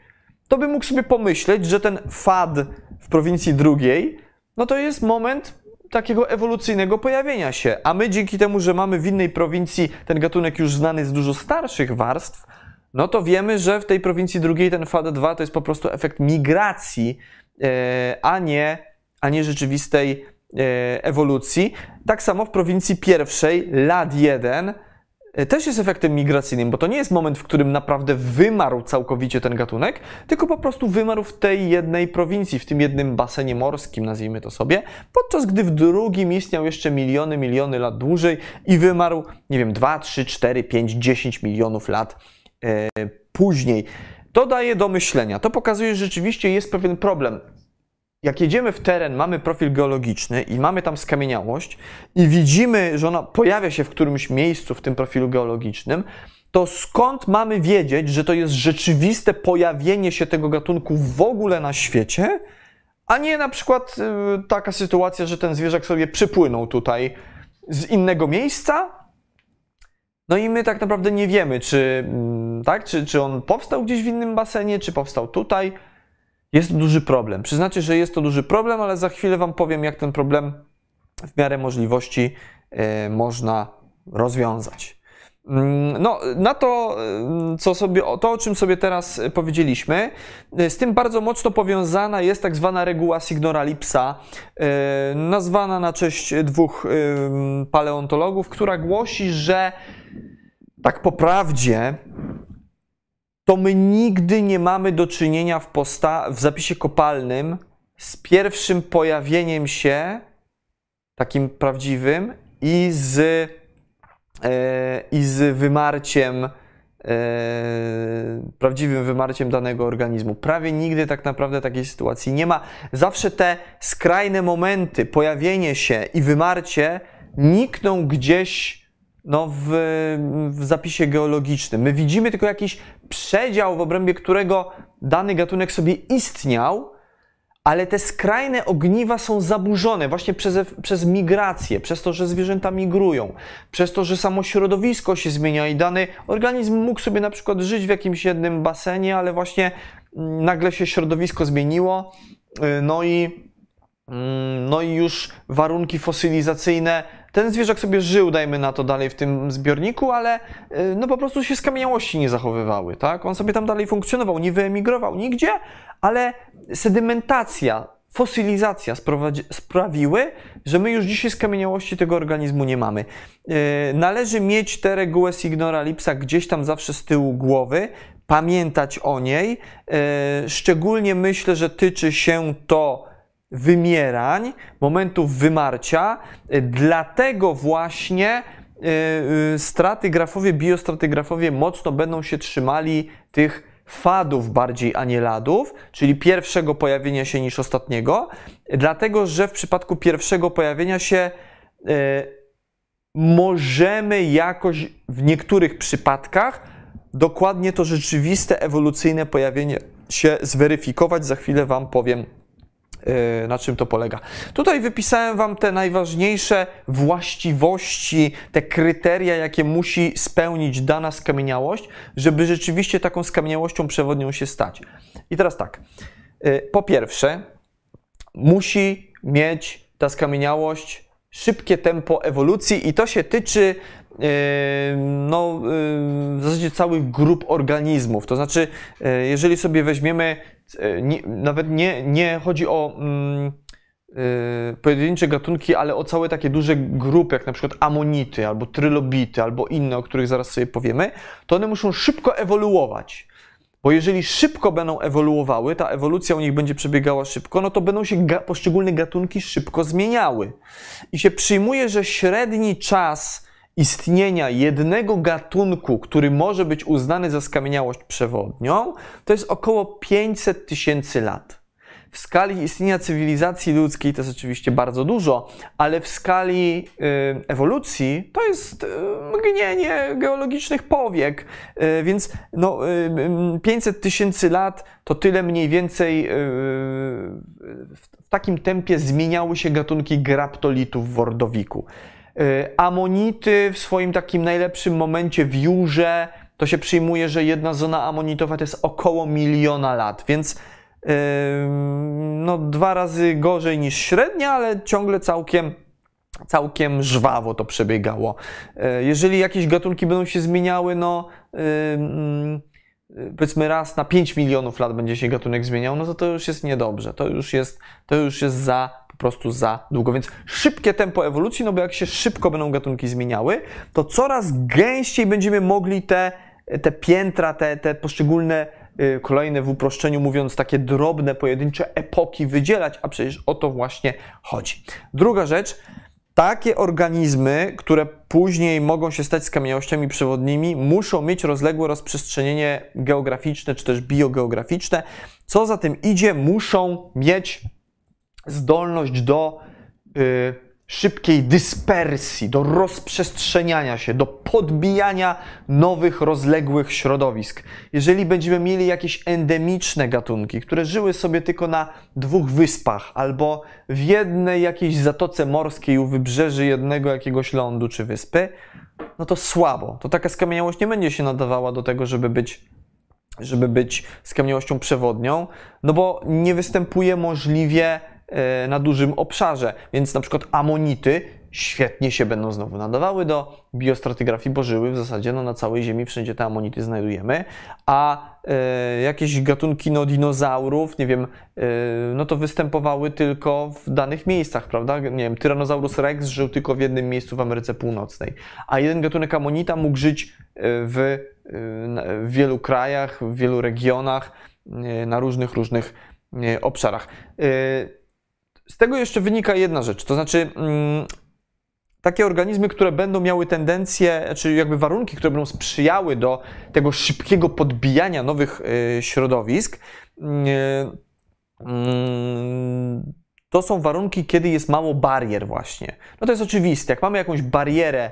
to by mógł sobie pomyśleć, że ten FAD w prowincji drugiej, no to jest moment takiego ewolucyjnego pojawienia się. A my dzięki temu, że mamy w innej prowincji ten gatunek już znany z dużo starszych warstw, no to wiemy, że w tej prowincji drugiej ten FAD2 to jest po prostu efekt migracji, e, a nie, a nie rzeczywistej e, ewolucji. Tak samo w prowincji pierwszej, LAD1, E, też jest efektem migracyjnym, bo to nie jest moment, w którym naprawdę wymarł całkowicie ten gatunek, tylko po prostu wymarł w tej jednej prowincji, w tym jednym basenie morskim, nazwijmy to sobie, podczas gdy w drugim istniał jeszcze miliony, miliony lat dłużej i wymarł, nie wiem, 2, 3, 4, 5, 10 milionów lat e, później. To daje do myślenia. To pokazuje, że rzeczywiście jest pewien problem jak jedziemy w teren, mamy profil geologiczny i mamy tam skamieniałość i widzimy, że ona pojawia się w którymś miejscu w tym profilu geologicznym, to skąd mamy wiedzieć, że to jest rzeczywiste pojawienie się tego gatunku w ogóle na świecie, a nie na przykład y, taka sytuacja, że ten zwierzak sobie przypłynął tutaj z innego miejsca. No i my tak naprawdę nie wiemy, czy, mm, tak, czy, czy on powstał gdzieś w innym basenie, czy powstał tutaj. Jest to duży problem. Przyznacie, że jest to duży problem, ale za chwilę Wam powiem, jak ten problem w miarę możliwości e, można rozwiązać. Mm, no, na to, e, co sobie, to, o czym sobie teraz powiedzieliśmy, e, z tym bardzo mocno powiązana jest tak zwana reguła Signoralipsa, nazwana na cześć dwóch paleontologów, która głosi, że tak po prawdzie, to my nigdy nie mamy do czynienia w, posta- w zapisie kopalnym z pierwszym pojawieniem się, takim prawdziwym, i z, e, i z wymarciem, e, prawdziwym wymarciem danego organizmu. Prawie nigdy tak naprawdę takiej sytuacji nie ma. Zawsze te skrajne momenty, pojawienie się i wymarcie nikną gdzieś no, w, w zapisie geologicznym. My widzimy tylko jakiś przedział, w obrębie którego dany gatunek sobie istniał, ale te skrajne ogniwa są zaburzone właśnie przez, przez migrację, przez to, że zwierzęta migrują, przez to, że samo środowisko się zmienia i dany organizm mógł sobie na przykład żyć w jakimś jednym basenie, ale właśnie mm, nagle się środowisko zmieniło, y, no i, mm, no i już warunki fosylizacyjne ten zwierzak sobie żył, dajmy na to dalej w tym zbiorniku, ale y, no po prostu się skamieniałości nie zachowywały, tak? On sobie tam dalej funkcjonował, nie wyemigrował nigdzie, ale sedymentacja, fosylizacja sprawiły, że my już dzisiaj skamieniałości tego organizmu nie mamy. Yy, należy mieć tę regułę Signora Lipsa gdzieś tam zawsze z tyłu głowy, pamiętać o niej. Yy, szczególnie myślę, że tyczy się to wymierań, momentów wymarcia. Dlatego właśnie yy, stratygrafowie, biostratygrafowie mocno będą się trzymali tych fadów bardziej, a nie ladów, czyli pierwszego pojawienia się niż ostatniego, dlatego że w przypadku pierwszego pojawienia się możemy jakoś w niektórych przypadkach dokładnie to rzeczywiste ewolucyjne pojawienie się zweryfikować. Za chwilę Wam powiem Y, na czym to polega. Tutaj wypisałem Wam te najważniejsze właściwości, te kryteria, jakie musi spełnić dana skamieniałość, żeby rzeczywiście taką skamieniałością przewodnią się stać. I teraz tak. Y, po pierwsze, musi mieć ta skamieniałość szybkie tempo ewolucji i to się tyczy no, w zasadzie całych grup organizmów. To znaczy, y, jeżeli sobie weźmiemy, nie, nawet nie, nie chodzi o mm, pojedyncze gatunki, ale o całe takie duże grupy, jak na przykład amonity, albo trylobity, albo inne, o których zaraz sobie powiemy, to one muszą szybko ewoluować. Bo jeżeli szybko będą ewoluowały, ta ewolucja u nich będzie przebiegała szybko, no to będą się ga poszczególne gatunki szybko zmieniały. I się przyjmuje, że średni czas istnienia jednego gatunku, który może być uznany za skamieniałość przewodnią, to jest około 500 tysięcy lat. W skali istnienia cywilizacji ludzkiej to jest oczywiście bardzo dużo, ale w skali y, ewolucji to jest y, mgnienie geologicznych powiek. Y, więc no, 500 tysięcy lat to tyle mniej więcej w takim tempie zmieniały się gatunki graptolitów w Ordowiku. Y, amonity w swoim takim najlepszym momencie w Jurze, to się przyjmuje, że jedna zona amonitowa to jest około miliona lat, więc yy, no dwa razy gorzej niż średnia, ale ciągle całkiem całkiem żwawo to przebiegało. Yy, jeżeli jakieś gatunki będą się zmieniały, no yy, powiedzmy raz na 5 milionów lat będzie się gatunek zmieniał, no to to już jest niedobrze. To już jest, to już jest za po prostu za długo. Więc szybkie tempo ewolucji, no bo jak się szybko będą gatunki zmieniały, to coraz gęściej będziemy mogli te, te piętra, te, te poszczególne y, kolejne w uproszczeniu mówiąc takie drobne, pojedyncze epoki wydzielać, a przecież o to właśnie chodzi. Druga rzecz, takie organizmy, które później mogą się stać skamieniałościami przewodnimi, muszą mieć rozległe rozprzestrzenienie geograficzne czy też biogeograficzne. Co za tym idzie, muszą mieć zdolność do y, szybkiej dyspersji, do rozprzestrzeniania się, do podbijania nowych, rozległych środowisk. Jeżeli będziemy mieli jakieś endemiczne gatunki, które żyły sobie tylko na dwóch wyspach albo w jednej jakiejś zatoce morskiej u wybrzeży jednego jakiegoś lądu czy wyspy, no to słabo. To taka skamieniałość nie będzie się nadawała do tego, żeby być żeby być skamieniałością przewodnią, no bo nie występuje możliwie na dużym obszarze. Więc na przykład amonity świetnie się będą znowu nadawały do biostratygrafii, bo żyły w zasadzie no, na całej Ziemi, wszędzie te amonity znajdujemy, a e, jakieś gatunki no, dinozaurów, nie wiem, e, no to występowały tylko w danych miejscach, prawda? Nie wiem, Tyrannosaurus rex żył tylko w jednym miejscu w Ameryce Północnej, a jeden gatunek amonita mógł żyć e, w, e, w wielu krajach, w wielu regionach, e, na różnych, różnych e, obszarach. Z tego jeszcze wynika jedna rzecz, to znaczy mm, takie organizmy, które będą miały tendencję, czy jakby warunki, które będą sprzyjały do tego szybkiego podbijania nowych y, środowisk, y, mm, to są warunki, kiedy jest mało barier właśnie. No to jest oczywiste. Jak mamy jakąś barierę,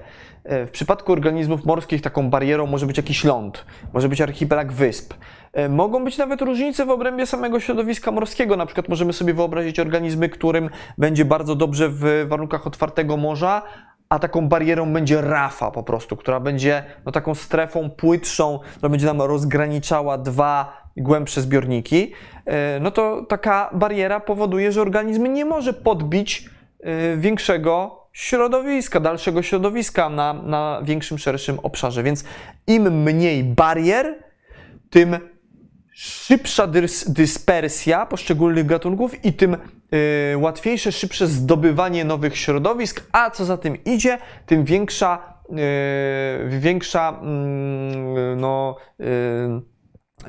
y, w przypadku organizmów morskich taką barierą może być jakiś ląd, może być archipelag wysp. Mogą być nawet różnice w obrębie samego środowiska morskiego. Na przykład możemy sobie wyobrazić organizmy, którym będzie bardzo dobrze w warunkach otwartego morza, a taką barierą będzie rafa po prostu, która będzie no, taką strefą płytszą, która będzie nam rozgraniczała dwa głębsze zbiorniki, e, no to taka bariera powoduje, że organizm nie może podbić e, większego środowiska, dalszego środowiska na, na większym, szerszym obszarze. Więc im mniej barier, tym szybsza dys dyspersja poszczególnych gatunków i tym y, łatwiejsze, szybsze zdobywanie nowych środowisk, a co za tym idzie, tym większa, y, większa y, no,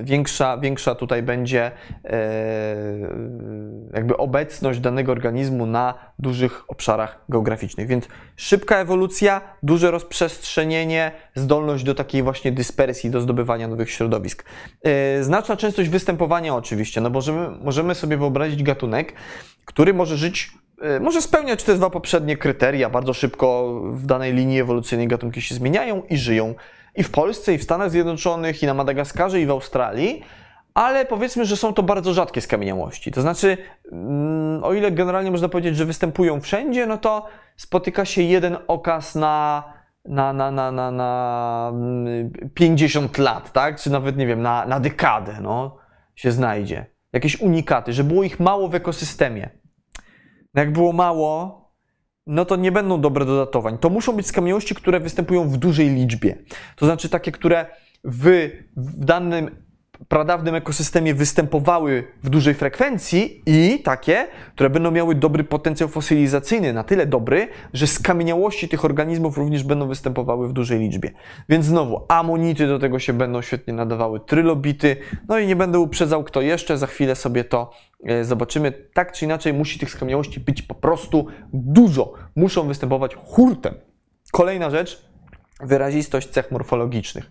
większa, większa tutaj będzie e, jakby obecność danego organizmu na dużych obszarach geograficznych. Więc szybka ewolucja, duże rozprzestrzenienie, zdolność do takiej właśnie dyspersji, do zdobywania nowych środowisk. E, znaczna częstość występowania oczywiście, no bo możemy, możemy sobie wyobrazić gatunek, który może żyć e, może spełniać te dwa poprzednie kryteria. Bardzo szybko w danej linii ewolucyjnej gatunki się zmieniają i żyją i w Polsce, i w Stanach Zjednoczonych, i na Madagaskarze, i w Australii, ale powiedzmy, że są to bardzo rzadkie skamieniałości. To znaczy, mm, o ile generalnie można powiedzieć, że występują wszędzie, no to spotyka się jeden okaz na, na, na, na, na, na 50 mm, lat, tak? Czy nawet, nie wiem, na, na dekadę, no, się znajdzie. Jakieś unikaty, że było ich mało w ekosystemie. No jak było mało, no to nie będą dobre do datowań. To muszą być skamieniałości, które występują w dużej liczbie. To znaczy takie, które w, w danym pradawnym ekosystemie występowały w dużej frekwencji i takie, które będą miały dobry potencjał fosylizacyjny, na tyle dobry, że skamieniałości tych organizmów również będą występowały w dużej liczbie. Więc znowu, amonity do tego się będą świetnie nadawały, trylobity, no i nie będę uprzedzał kto jeszcze, za chwilę sobie to e, zobaczymy. Tak czy inaczej musi tych skamieniałości być po prostu dużo. Muszą występować hurtem. Kolejna rzecz, wyrazistość cech morfologicznych.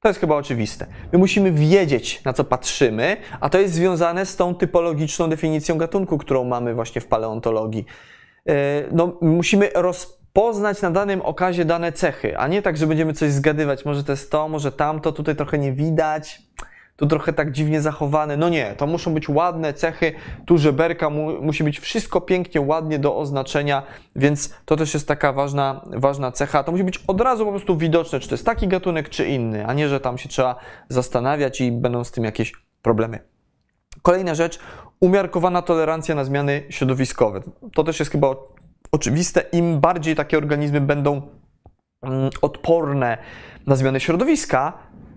To jest chyba oczywiste. My musimy wiedzieć, na co patrzymy, a to jest związane z tą typologiczną definicją gatunku, którą mamy właśnie w paleontologii. E, no, musimy rozpoznać na danym okazie dane cechy, a nie tak, że będziemy coś zgadywać. Może to jest to, może tamto, tutaj trochę nie widać tu trochę tak dziwnie zachowane. No nie, to muszą być ładne cechy, tu żeberka mu, musi być wszystko pięknie, ładnie do oznaczenia, więc to też jest taka ważna, ważna cecha. To musi być od razu po prostu widoczne, czy to jest taki gatunek, czy inny, a nie, że tam się trzeba zastanawiać i będą z tym jakieś problemy. Kolejna rzecz, umiarkowana tolerancja na zmiany środowiskowe. To też jest chyba oczywiste. Im bardziej takie organizmy będą mm, odporne na zmiany środowiska,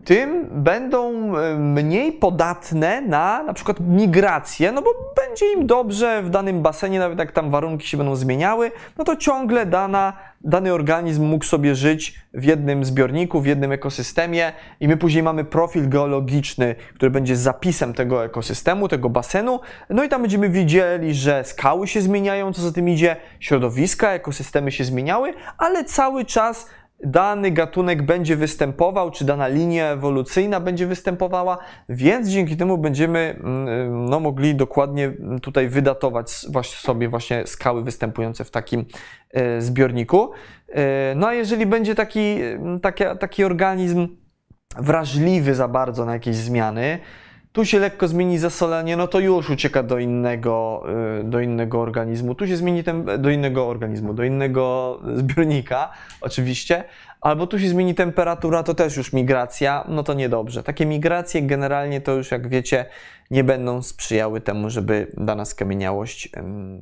tym będą e, mniej podatne na na przykład migrację, no bo będzie im dobrze w danym basenie, nawet jak tam warunki się będą zmieniały, no to ciągle dana, dany organizm mógł sobie żyć w jednym zbiorniku, w jednym ekosystemie i my później mamy profil geologiczny, który będzie zapisem tego ekosystemu, tego basenu, no i tam będziemy widzieli, że skały się zmieniają, co za tym idzie, środowiska, ekosystemy się zmieniały, ale cały czas dany gatunek będzie występował, czy dana linia ewolucyjna będzie występowała, więc dzięki temu będziemy mm, no, mogli dokładnie tutaj wydatować właśnie sobie właśnie skały występujące w takim e, zbiorniku. E, no a jeżeli będzie taki, taki, taki organizm wrażliwy za bardzo na jakieś zmiany, tu się lekko zmieni zasolenie, no to już ucieka do innego, y, do innego organizmu. Tu się zmieni ten, do innego organizmu, do innego zbiornika, oczywiście, albo tu się zmieni temperatura, to też już migracja, no to niedobrze. Takie migracje generalnie to już, jak wiecie, nie będą sprzyjały temu, żeby dana skamieniałość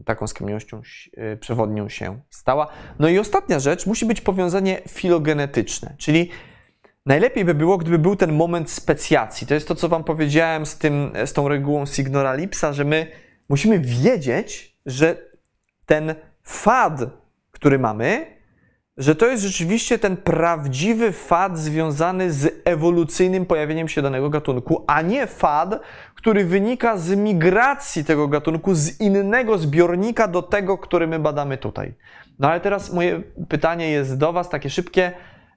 taką skamieniałością y, przewodnią się stała. No i ostatnia rzecz, musi być powiązanie filogenetyczne, czyli Najlepiej by było, gdyby był ten moment specjacji. To jest to, co Wam powiedziałem z, tym, z tą regułą Signora Lipsa, że my musimy wiedzieć, że ten fad, który mamy, że to jest rzeczywiście ten prawdziwy fad związany z ewolucyjnym pojawieniem się danego gatunku, a nie fad, który wynika z migracji tego gatunku z innego zbiornika do tego, który my badamy tutaj. No ale teraz moje pytanie jest do Was takie szybkie.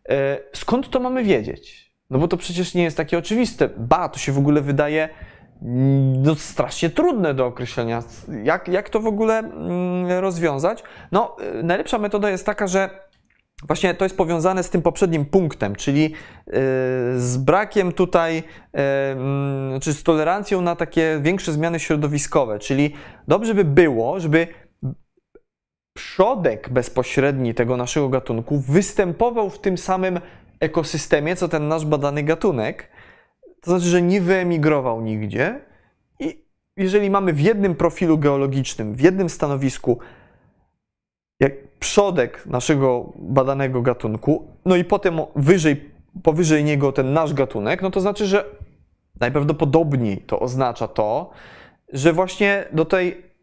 E, skąd to mamy wiedzieć? No bo to przecież nie jest takie oczywiste. Ba, to się w ogóle wydaje no, strasznie trudne do określenia. Jak, jak to w ogóle mm, rozwiązać? No, e, najlepsza metoda jest taka, że Właśnie to jest powiązane z tym poprzednim punktem, czyli e, z brakiem tutaj, mm, czy z tolerancją na takie większe zmiany środowiskowe. Czyli dobrze by było, żeby przodek bezpośredni tego naszego gatunku występował w tym samym ekosystemie, co ten nasz badany gatunek. To znaczy, że nie wyemigrował nigdzie. I jeżeli mamy w jednym profilu geologicznym, w jednym stanowisku, jak przodek naszego badanego gatunku, no i potem wyżej, powyżej niego ten nasz gatunek, no to znaczy, że najprawdopodobniej to oznacza to, że właśnie do tej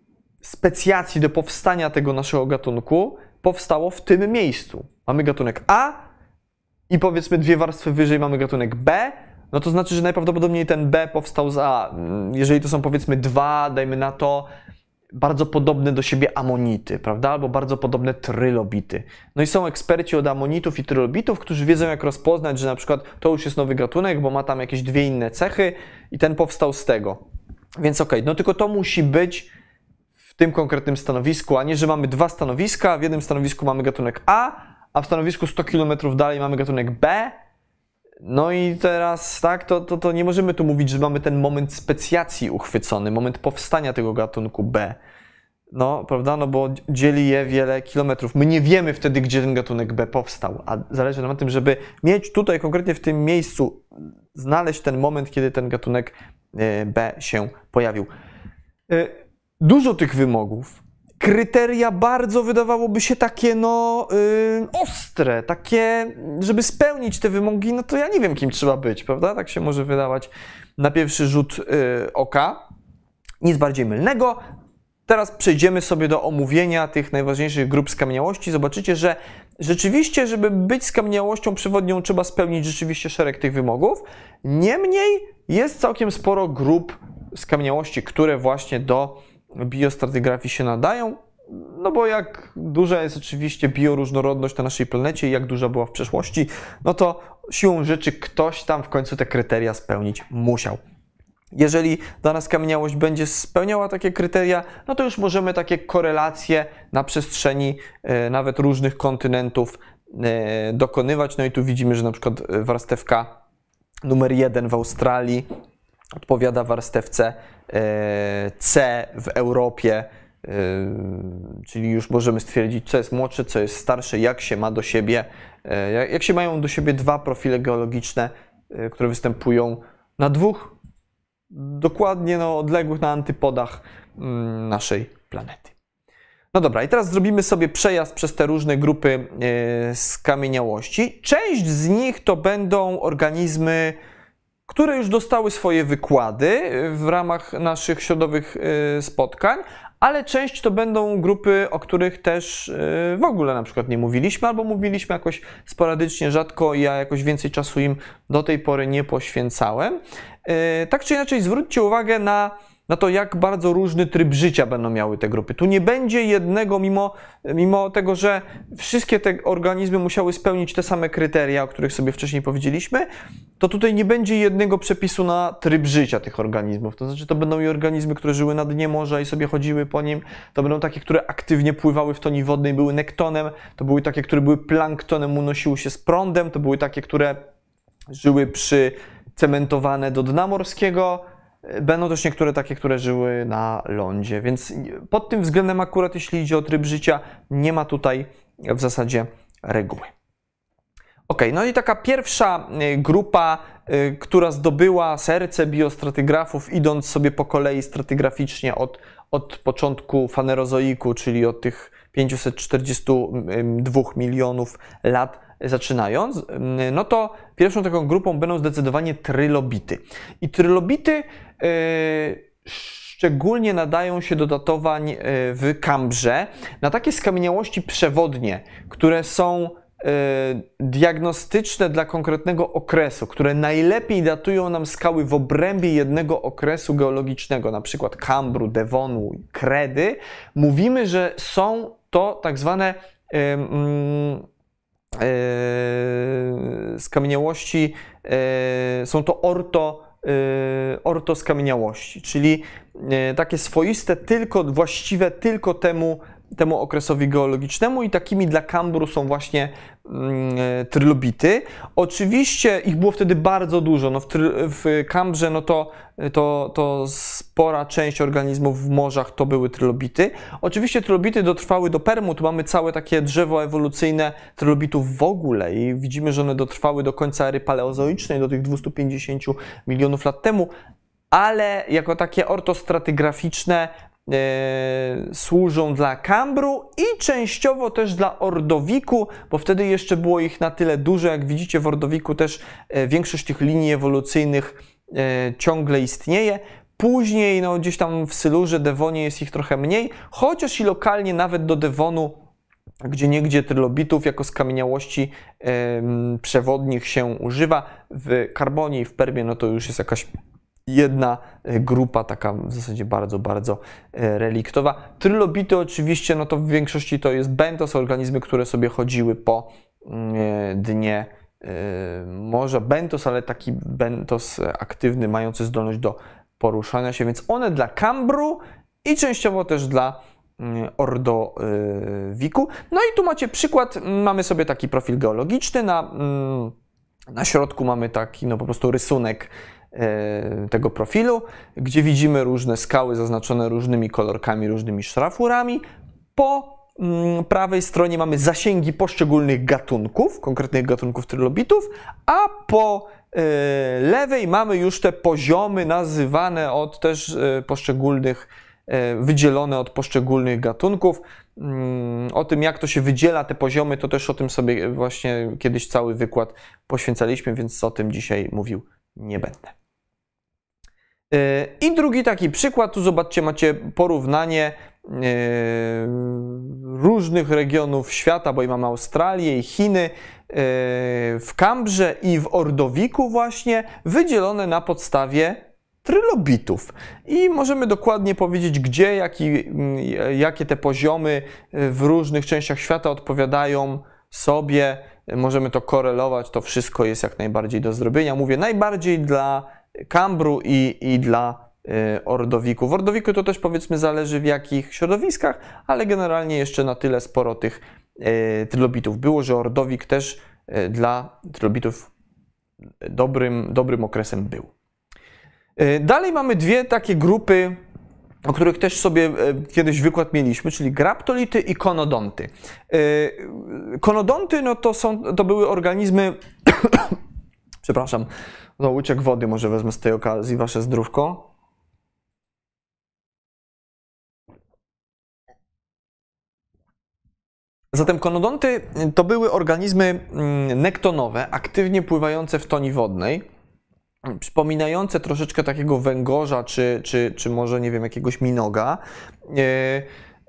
specjacji do powstania tego naszego gatunku powstało w tym miejscu. Mamy gatunek A i powiedzmy dwie warstwy wyżej mamy gatunek B, no to znaczy, że najprawdopodobniej ten B powstał z A. Jeżeli to są powiedzmy dwa, dajmy na to, bardzo podobne do siebie amonity, prawda? Albo bardzo podobne trylobity. No i są eksperci od amonitów i trylobitów, którzy wiedzą, jak rozpoznać, że na przykład to już jest nowy gatunek, bo ma tam jakieś dwie inne cechy i ten powstał z tego. Więc okej, okay, no tylko to musi być w tym konkretnym stanowisku, a nie, że mamy dwa stanowiska, w jednym stanowisku mamy gatunek A, a w stanowisku 100 km dalej mamy gatunek B. No i teraz, tak, to, to, to nie możemy tu mówić, że mamy ten moment specjacji uchwycony, moment powstania tego gatunku B. No, prawda? No bo dzieli je wiele kilometrów. My nie wiemy wtedy, gdzie ten gatunek B powstał, a zależy nam na tym, żeby mieć tutaj konkretnie w tym miejscu, znaleźć ten moment, kiedy ten gatunek e, B się pojawił. Dużo tych wymogów. Kryteria bardzo wydawałoby się takie, no, yy, ostre, takie, żeby spełnić te wymogi, no to ja nie wiem, kim trzeba być, prawda? Tak się może wydawać na pierwszy rzut yy, oka. Nic bardziej mylnego. Teraz przejdziemy sobie do omówienia tych najważniejszych grup skamieniałości. Zobaczycie, że rzeczywiście, żeby być skamieniałością przewodnią, trzeba spełnić rzeczywiście szereg tych wymogów. Niemniej jest całkiem sporo grup skamieniałości, które właśnie do biostratygrafii się nadają, no bo jak duża jest oczywiście bioróżnorodność na naszej planecie i jak duża była w przeszłości, no to siłą rzeczy ktoś tam w końcu te kryteria spełnić musiał. Jeżeli dana skamieniałość będzie spełniała takie kryteria, no to już możemy takie korelacje na przestrzeni e, nawet różnych kontynentów e, dokonywać. No i tu widzimy, że na przykład warstewka numer jeden w Australii odpowiada warstewce e, C w Europie, e, czyli już możemy stwierdzić, co jest młodsze, co jest starsze, jak się ma do siebie, e, jak się mają do siebie dwa profile geologiczne, które występują na dwóch dokładnie no, odległych na antypodach mm, naszej planety. No dobra, i teraz zrobimy sobie przejazd przez te różne grupy skamieniałości. Część z nich to będą organizmy które już dostały swoje wykłady w ramach naszych środowych y, spotkań, ale część to będą grupy, o których też y, w ogóle na przykład nie mówiliśmy, albo mówiliśmy jakoś sporadycznie, rzadko, ja jakoś więcej czasu im do tej pory nie poświęcałem. Y, tak czy inaczej, zwróćcie uwagę na na to, jak bardzo różny tryb życia będą miały te grupy. Tu nie będzie jednego, mimo, mimo tego, że wszystkie te organizmy musiały spełnić te same kryteria, o których sobie wcześniej powiedzieliśmy, to tutaj nie będzie jednego przepisu na tryb życia tych organizmów. To znaczy, to będą i organizmy, które żyły na dnie morza i sobie chodziły po nim, to będą takie, które aktywnie pływały w toni wodnej, były nektonem, to były takie, które były planktonem, unosiły się z prądem, to były takie, które żyły przy cementowane do dna morskiego, Będą też niektóre takie, które żyły na lądzie, więc pod tym względem akurat jeśli idzie o tryb życia, nie ma tutaj w zasadzie reguły. Ok, no i taka pierwsza y, grupa, y, która zdobyła serce biostratygrafów, idąc sobie po kolei stratygraficznie od, od początku fanerozoiku, czyli od tych 542 milionów lat zaczynając, no to pierwszą taką grupą będą zdecydowanie trylobity. I trylobity yy, szczególnie nadają się do datowań yy, w Kambrze na takie skamieniałości przewodnie, które są yy, diagnostyczne dla konkretnego okresu, które najlepiej datują nam skały w obrębie jednego okresu geologicznego, na przykład Kambru, Devonu, Kredy, mówimy, że są to tak zwane skamieniałości, są to orto, ortoskamieniałości, czyli takie swoiste, tylko właściwe tylko temu temu okresowi geologicznemu i takimi dla Kambru są właśnie e, trylobity. Oczywiście ich było wtedy bardzo dużo. No w, w Kambrze no to, to, to spora część organizmów w morzach to były trylobity. Oczywiście trylobity dotrwały do Permu, tu mamy całe takie drzewo ewolucyjne trylobitów w ogóle i widzimy, że one dotrwały do końca ery paleozoicznej, do tych 250 milionów lat temu, ale jako takie ortostratygraficzne służą dla Kambru i częściowo też dla Ordowiku, bo wtedy jeszcze było ich na tyle dużo. Jak widzicie, w Ordowiku też e, większość tych linii ewolucyjnych e, ciągle istnieje. Później, no, gdzieś tam w Sylurze, Devonie jest ich trochę mniej, chociaż i lokalnie nawet do Devonu gdzie niegdzie trylobitów jako skamieniałości przewodnich się używa. W Karbonie i w Permie no to już jest jakaś jedna e, grupa, taka w zasadzie bardzo, bardzo e, reliktowa. Trylobity oczywiście, no to w większości to jest bentos, organizmy, które sobie chodziły po mm, e, dnie morza. Bentos, ale taki bentos aktywny, mający zdolność do poruszania się, więc one dla Kambru i częściowo też dla mm, Ordowiku. No i tu macie przykład, mamy sobie taki profil geologiczny, na, mm, na środku mamy taki no po prostu rysunek tego profilu, gdzie widzimy różne skały zaznaczone różnymi kolorkami, różnymi szrafurami. Po mm, prawej stronie mamy zasięgi poszczególnych gatunków, konkretnych gatunków trylobitów, a po e, lewej mamy już te poziomy nazywane od też e, poszczególnych, wydzielone od poszczególnych gatunków. Mm, o tym, jak to się wydziela, te poziomy, to też o tym sobie właśnie kiedyś cały wykład poświęcaliśmy, więc o tym dzisiaj mówił nie będę. I drugi taki przykład, tu zobaczcie, macie porównanie e, różnych regionów świata, bo i mamy Australię i Chiny, e, w Kambrze i w Ordowiku właśnie, wydzielone na podstawie trylobitów. I możemy dokładnie powiedzieć, gdzie, jaki, jakie te poziomy w różnych częściach świata odpowiadają sobie. Możemy to korelować, to wszystko jest jak najbardziej do zrobienia. Mówię najbardziej dla Kambru i, i dla y, Ordowiku. W Ordowiku to też powiedzmy zależy w jakich środowiskach, ale generalnie jeszcze na tyle sporo tych y, trylobitów było, że Ordowik też y, dla trylobitów dobrym, dobrym okresem był. Dalej mamy dwie takie grupy, o których też sobie kiedyś wykład mieliśmy, czyli graptolity i konodonty. Konodonty no to, są, to były organizmy, przepraszam, no, łyczek wody może wezmę z tej okazji, wasze zdrówko. Zatem konodonty to były organizmy mm, nektonowe, aktywnie pływające w toni wodnej, przypominające troszeczkę takiego węgorza, czy, czy, czy może, nie wiem, jakiegoś minoga.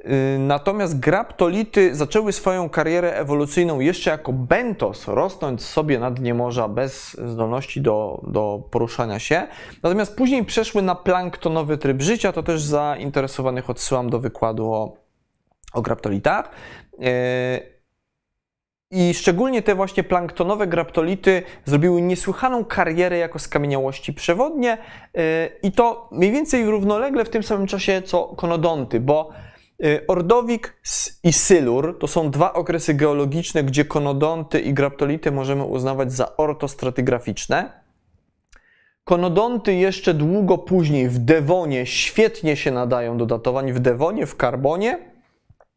Y, natomiast graptolity zaczęły swoją karierę ewolucyjną jeszcze jako bentos, rosnąć sobie na dnie morza bez zdolności do, do poruszania się. Natomiast później przeszły na planktonowy tryb życia, to też zainteresowanych odsyłam do wykładu o, o graptolitach. Y, I szczególnie te właśnie planktonowe graptolity zrobiły niesłychaną karierę jako skamieniałości przewodnie y, i to mniej więcej równolegle w tym samym czasie co konodonty, bo Ordowik i Sylur to są dwa okresy geologiczne, gdzie konodonty i graptolity możemy uznawać za ortostratygraficzne. Konodonty jeszcze długo później w Devonie świetnie się nadają do datowań, w Devonie, w Karbonie.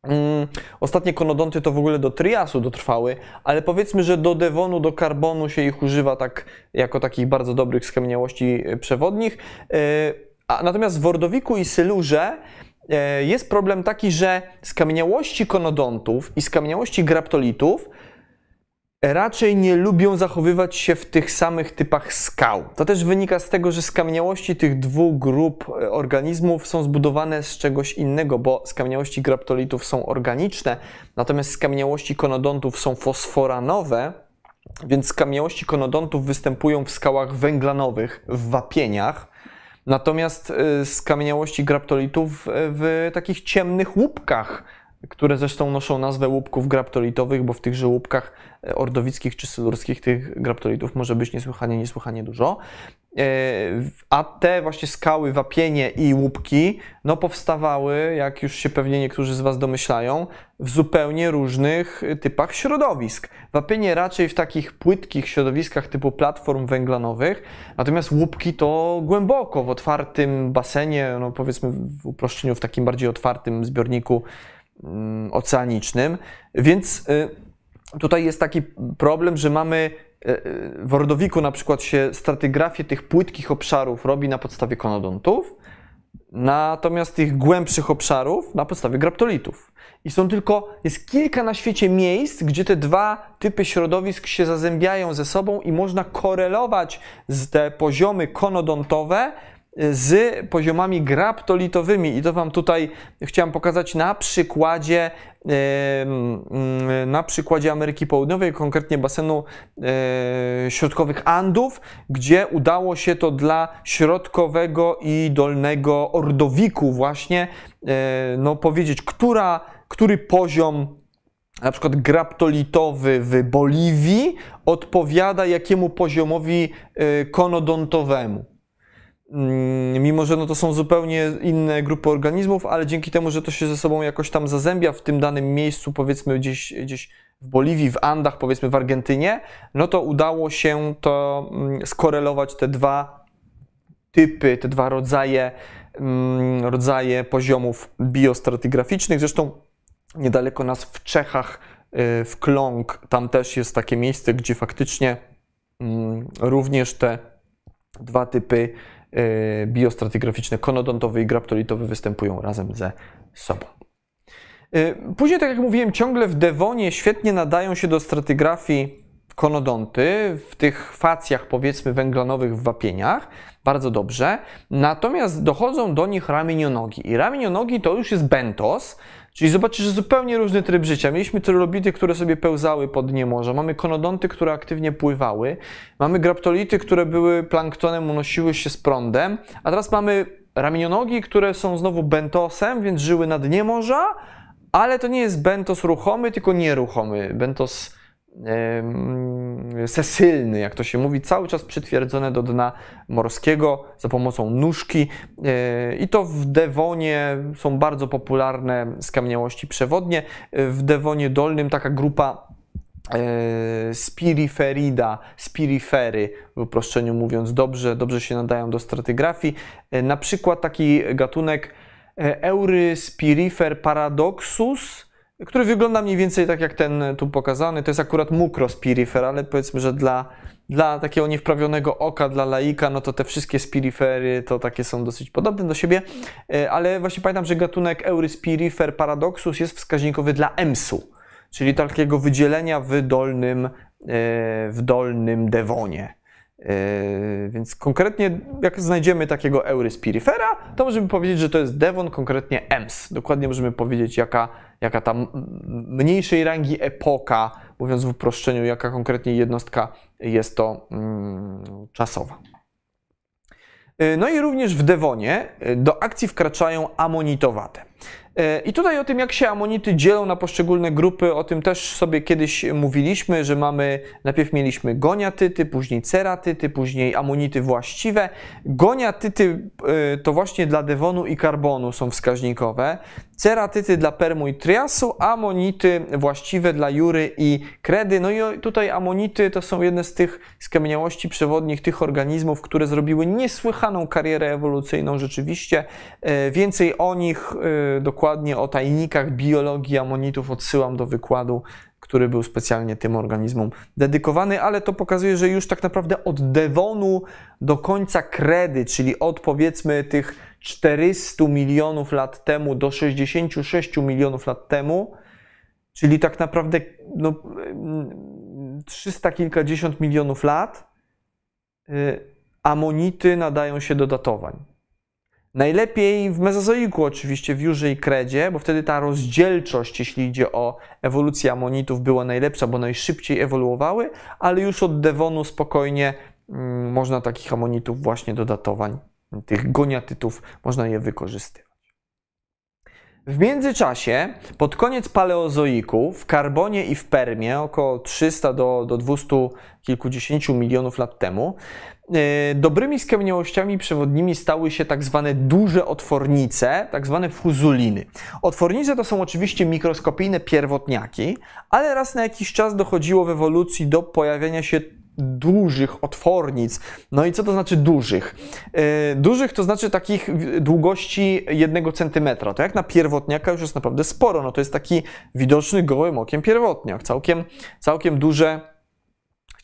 Mm, ostatnie konodonty to w ogóle do triasu dotrwały, ale powiedzmy, że do dewonu, do karbonu się ich używa tak, jako takich bardzo dobrych skamieniałości e, przewodnich. E, a natomiast w Ordowiku i Sylurze jest problem taki, że skamieniałości konodontów i skamieniałości graptolitów raczej nie lubią zachowywać się w tych samych typach skał. To też wynika z tego, że skamieniałości tych dwóch grup e, organizmów są zbudowane z czegoś innego, bo skamieniałości graptolitów są organiczne, natomiast skamieniałości konodontów są fosforanowe, więc skamieniałości konodontów występują w skałach węglanowych, w wapieniach, natomiast skamieniałości graptolitów w takich ciemnych łupkach, które zresztą noszą nazwę łupków graptolitowych, bo w tychże łupkach ordowickich czy sylurskich tych graptolitów może być niesłychanie, niesłychanie dużo. E, a te właśnie skały, wapienie i łupki, no powstawały, jak już się pewnie niektórzy z Was domyślają, w zupełnie różnych typach środowisk. Wapienie raczej w takich płytkich środowiskach typu platform węglanowych, natomiast łupki to głęboko, w otwartym basenie, no powiedzmy w uproszczeniu, w takim bardziej otwartym zbiorniku Mm, oceanicznym. Więc y, tutaj jest taki problem, że mamy y, y, w Ordowiku na przykład się stratygrafię tych płytkich obszarów robi na podstawie konodontów, natomiast tych głębszych obszarów na podstawie graptolitów. I są tylko, jest kilka na świecie miejsc, gdzie te dwa typy środowisk się zazębiają ze sobą i można korelować te poziomy konodontowe z poziomami graptolitowymi i to Wam tutaj chciałem pokazać na przykładzie na przykładzie Ameryki Południowej, konkretnie basenu e, środkowych Andów, gdzie udało się to dla środkowego i dolnego ordowiku właśnie e, no, powiedzieć, która, który poziom na przykład graptolitowy w Boliwii odpowiada jakiemu poziomowi e, konodontowemu. Mm, mimo że no to są zupełnie inne grupy organizmów, ale dzięki temu, że to się ze sobą jakoś tam zazębia w tym danym miejscu, powiedzmy gdzieś, gdzieś w Boliwii, w Andach, powiedzmy w Argentynie, no to udało się to mm, skorelować te dwa typy, te dwa rodzaje, mm, rodzaje poziomów biostratygraficznych. Zresztą niedaleko nas w Czechach, y, w Kląg, tam też jest takie miejsce, gdzie faktycznie również te dwa typy biostratygraficzne, konodontowy i graptolitowy występują razem ze sobą. E, później, tak jak mówiłem, ciągle w Devonie świetnie nadają się do stratygrafii konodonty w tych facjach, powiedzmy, węglanowych w wapieniach. Bardzo dobrze. Natomiast dochodzą do nich ramienionogi. I ramienionogi to już jest bentos, Czyli zobaczysz zupełnie różny tryb życia. Mieliśmy trylobity, które sobie pełzały pod dnie morza, mamy konodonty, które aktywnie pływały, mamy graptolity, które były planktonem, unosiły się z prądem, a teraz mamy ramionnogi, które są znowu bentosem, więc żyły na dnie morza, ale to nie jest bentos ruchomy, tylko nieruchomy. Bentos sesylny, jak to się mówi, cały czas przytwierdzone do dna morskiego za pomocą nóżki. E, I to w Devonie są bardzo popularne skamieniałości przewodnie. W Devonie dolnym taka grupa e, Spiriferida, spirifery, w uproszczeniu mówiąc dobrze, dobrze się nadają do stratygrafii. E, na przykład taki gatunek Euryspirifer paradoxus, który wygląda mniej więcej tak jak ten tu pokazany. To jest akurat mukrospirifer, ale powiedzmy, że dla, dla takiego niewprawionego oka, dla laika, no to te wszystkie spirifery to takie są dosyć podobne do siebie, e, ale właśnie pamiętam, że gatunek Euryspirifer paradoxus jest wskaźnikowy dla EMS-u, czyli takiego wydzielenia w dolnym, e, w dolnym dewonie. Yy, więc konkretnie, jak znajdziemy takiego Euryspirifera, to możemy powiedzieć, że to jest Devon, konkretnie EMS. Dokładnie możemy powiedzieć, jaka, jaka tam mniejszej rangi epoka, mówiąc w uproszczeniu, jaka konkretnie jednostka jest to mm, czasowa. Yy, no i również w Devonie yy, do akcji wkraczają amonitowate. E, I tutaj o tym, jak się amonity dzielą na poszczególne grupy, o tym też sobie kiedyś mówiliśmy, że mamy, najpierw mieliśmy goniatyty, później ceratyty, później amonity właściwe. Goniatyty e, to właśnie dla dewonu i karbonu są wskaźnikowe. Ceratyty dla permu i triasu, amonity właściwe dla jury i kredy. No i tutaj amonity to są jedne z tych skamieniałości przewodnich, tych organizmów, które zrobiły niesłychaną karierę ewolucyjną rzeczywiście. E, więcej o nich, e, dokładnie o tajnikach biologii amonitów odsyłam do wykładu który był specjalnie tym organizmom dedykowany, ale to pokazuje, że już tak naprawdę od Devonu do końca kredy, czyli od powiedzmy tych 400 milionów lat temu do 66 milionów lat temu, czyli tak naprawdę no, 300 kilkadziesiąt milionów lat, y, amonity nadają się do datowań. Najlepiej w mezozoiku oczywiście, w Jurze i Kredzie, bo wtedy ta rozdzielczość, jeśli idzie o ewolucję amonitów, była najlepsza, bo najszybciej ewoluowały, ale już od Devonu spokojnie mm, można takich amonitów właśnie do datowań, tych goniatytów, można je wykorzystywać. W międzyczasie, pod koniec paleozoiku, w Karbonie i w Permie, około 300 do, do 200 kilkudziesięciu milionów lat temu, E, dobrymi skamieniałościami przewodnimi stały się tak zwane duże otwornice, tak zwane fuzuliny. Otwornice to są oczywiście mikroskopijne pierwotniaki, ale raz na jakiś czas dochodziło w ewolucji do pojawienia się dużych otwornic. No i co to znaczy dużych? Yy, dużych to znaczy takich długości jednego centymetra. To jak na pierwotniaka już jest naprawdę sporo. No to jest taki widoczny gołym okiem pierwotniak. Całkiem, całkiem duże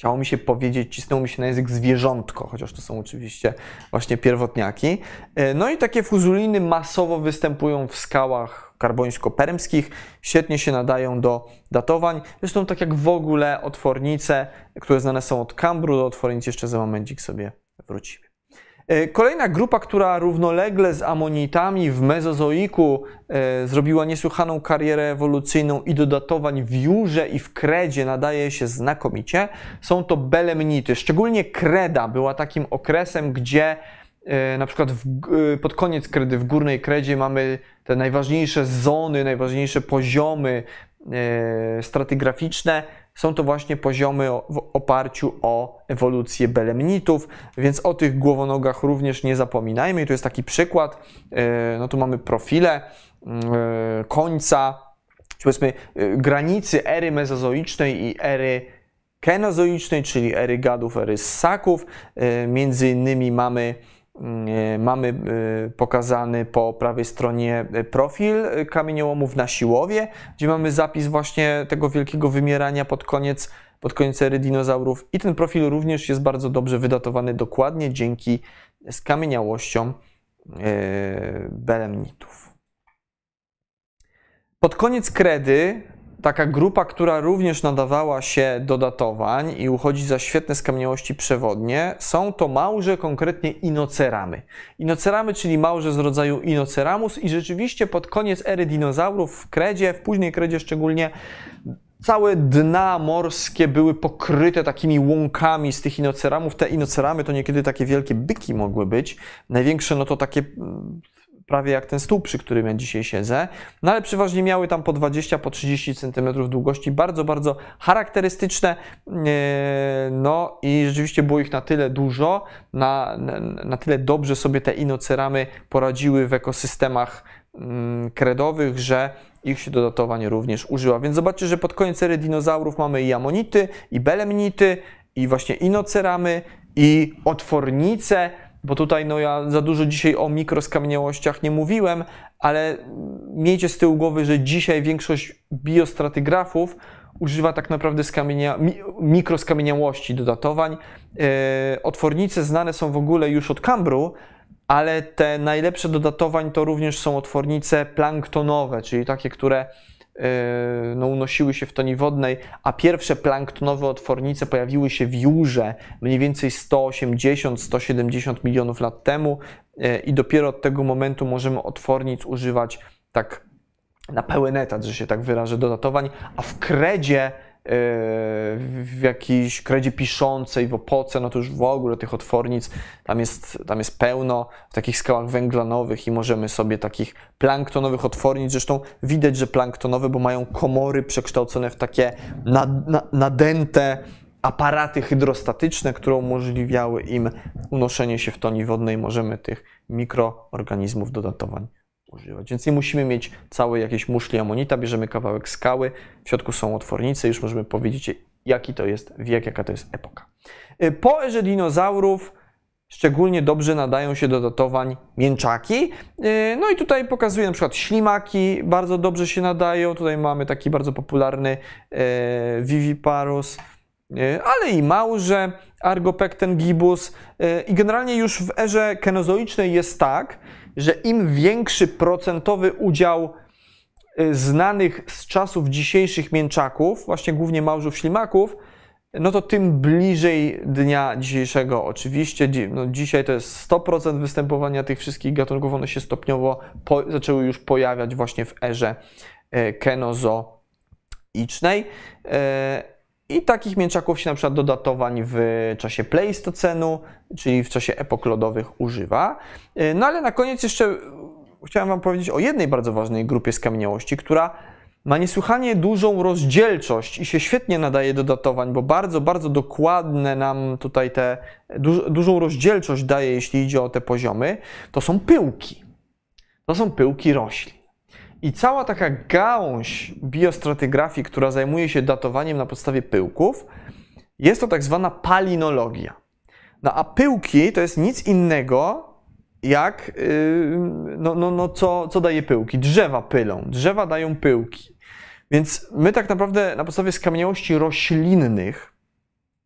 Chciało mi się powiedzieć, cisnęło mi się na język zwierzątko, chociaż to są oczywiście właśnie pierwotniaki. E, no i takie fuzuliny masowo występują w skałach karbońsko-permskich, świetnie się nadają do datowań. Zresztą tak jak w ogóle otwornice, które znane są od Kambru, do otwornic jeszcze za momencik sobie wrócimy. E, kolejna grupa, która równolegle z amonitami w mezozoiku e, zrobiła niesłychaną karierę ewolucyjną i do datowań w Jurze i w Kredzie nadaje się znakomicie, są to belemnity. Szczególnie Kreda była takim okresem, gdzie na przykład w, pod koniec kredy, w górnej kredzie mamy te najważniejsze zony, najważniejsze poziomy stratygraficzne, są to właśnie poziomy w oparciu o ewolucję belemnitów, więc o tych głowonogach również nie zapominajmy. I tu jest taki przykład, e, no tu mamy profile mm, e, końca, czy powiedzmy e, granicy ery mezozoicznej i ery kenozoicznej, czyli ery gadów, ery ssaków. Między innymi mamy E, mamy e, pokazany po prawej stronie e, profil kamieniołomów na Siłowie, gdzie mamy zapis właśnie tego wielkiego wymierania pod koniec, pod koniec ery dinozaurów i ten profil również jest bardzo dobrze wydatowany dokładnie dzięki skamieniałościom belemnitów. Pod koniec kredy taka grupa, która również nadawała się do datowań i uchodzi za świetne skamieniałości przewodnie, są to małże, konkretnie inoceramy. Inoceramy, czyli małże z rodzaju Inoceramus i rzeczywiście pod koniec ery dinozaurów w kredzie, w późnej kredzie szczególnie, całe dna morskie były pokryte takimi łąkami z tych inoceramów. Te inoceramy to niekiedy takie wielkie byki mogły być. Największe no to takie mm, prawie jak ten stół, przy którym ja dzisiaj siedzę, no ale przeważnie miały tam po 20, po 30 cm długości, bardzo, bardzo charakterystyczne, e, no i rzeczywiście było ich na tyle dużo, na, na, tyle dobrze sobie te inoceramy poradziły w ekosystemach mm, kredowych, że ich się do datowań również użyła. Więc zobaczcie, że pod koniec ery dinozaurów mamy i amonity, i belemnity, i właśnie inoceramy, i otwornice, bo tutaj no ja za dużo dzisiaj o mikroskamieniałościach nie mówiłem, ale miejcie z tyłu głowy, że dzisiaj większość biostratygrafów używa tak naprawdę skamienia, mikroskamieniałości do datowań. E, otwornice znane są w ogóle już od Kambru, ale te najlepsze do datowań to również są otwornice planktonowe, czyli takie, które no, unosiły się w toni wodnej, a pierwsze planktonowe otwornice pojawiły się w Jurze mniej więcej 180-170 milionów lat temu yy, i dopiero od tego momentu możemy otwornic używać tak na pełen etat, że się tak wyrażę, do datowań, a w kredzie w jakiejś kredzie piszącej, w opoce, no to już w ogóle tych otwornic tam jest, tam jest pełno w takich skałach węglanowych i możemy sobie takich planktonowych otwornic, zresztą widać, że planktonowe, bo mają komory przekształcone w takie nadęte aparaty hydrostatyczne, które umożliwiały im unoszenie się w toni wodnej. Możemy tych mikroorganizmów do datowań używać. Więc nie musimy mieć całej jakiejś muszli amonita, bierzemy kawałek skały, w środku są otwornice, już możemy powiedzieć, jaki to jest wiek, jaka to jest epoka. Y, po erze dinozaurów szczególnie dobrze nadają się do datowań mięczaki. Y, no i tutaj pokazuję na przykład ślimaki, bardzo dobrze się nadają. Tutaj mamy taki bardzo popularny y, Viviparus, ale i małże, Argopecten gibus. I generalnie już w erze kenozoicznej jest tak, że im większy procentowy udział y, znanych z czasów dzisiejszych mięczaków, właśnie głównie małżów ślimaków, no to tym bliżej dnia dzisiejszego oczywiście. No dzisiaj to jest 100% występowania tych wszystkich gatunków, one się stopniowo po, zaczęły już pojawiać właśnie w erze y, kenozoicznej. Y, I takich mięczaków się na przykład do datowań w czasie Pleistocenu, czyli w czasie epok lodowych używa. No ale na koniec jeszcze chciałem Wam powiedzieć o jednej bardzo ważnej grupie skamieniałości, która ma niesłychanie dużą rozdzielczość i się świetnie nadaje do datowań, bo bardzo, bardzo dokładne nam tutaj te, duż, dużą rozdzielczość daje, jeśli idzie o te poziomy, to są pyłki. To są pyłki roślin. I cała taka gałąź biostratygrafii, która zajmuje się datowaniem na podstawie pyłków, jest to tak zwana palinologia. No a pyłki to jest nic innego jak, yy, no, no, no co, co daje pyłki? Drzewa pylą, drzewa dają pyłki. Więc my tak naprawdę na podstawie skamieniałości roślinnych,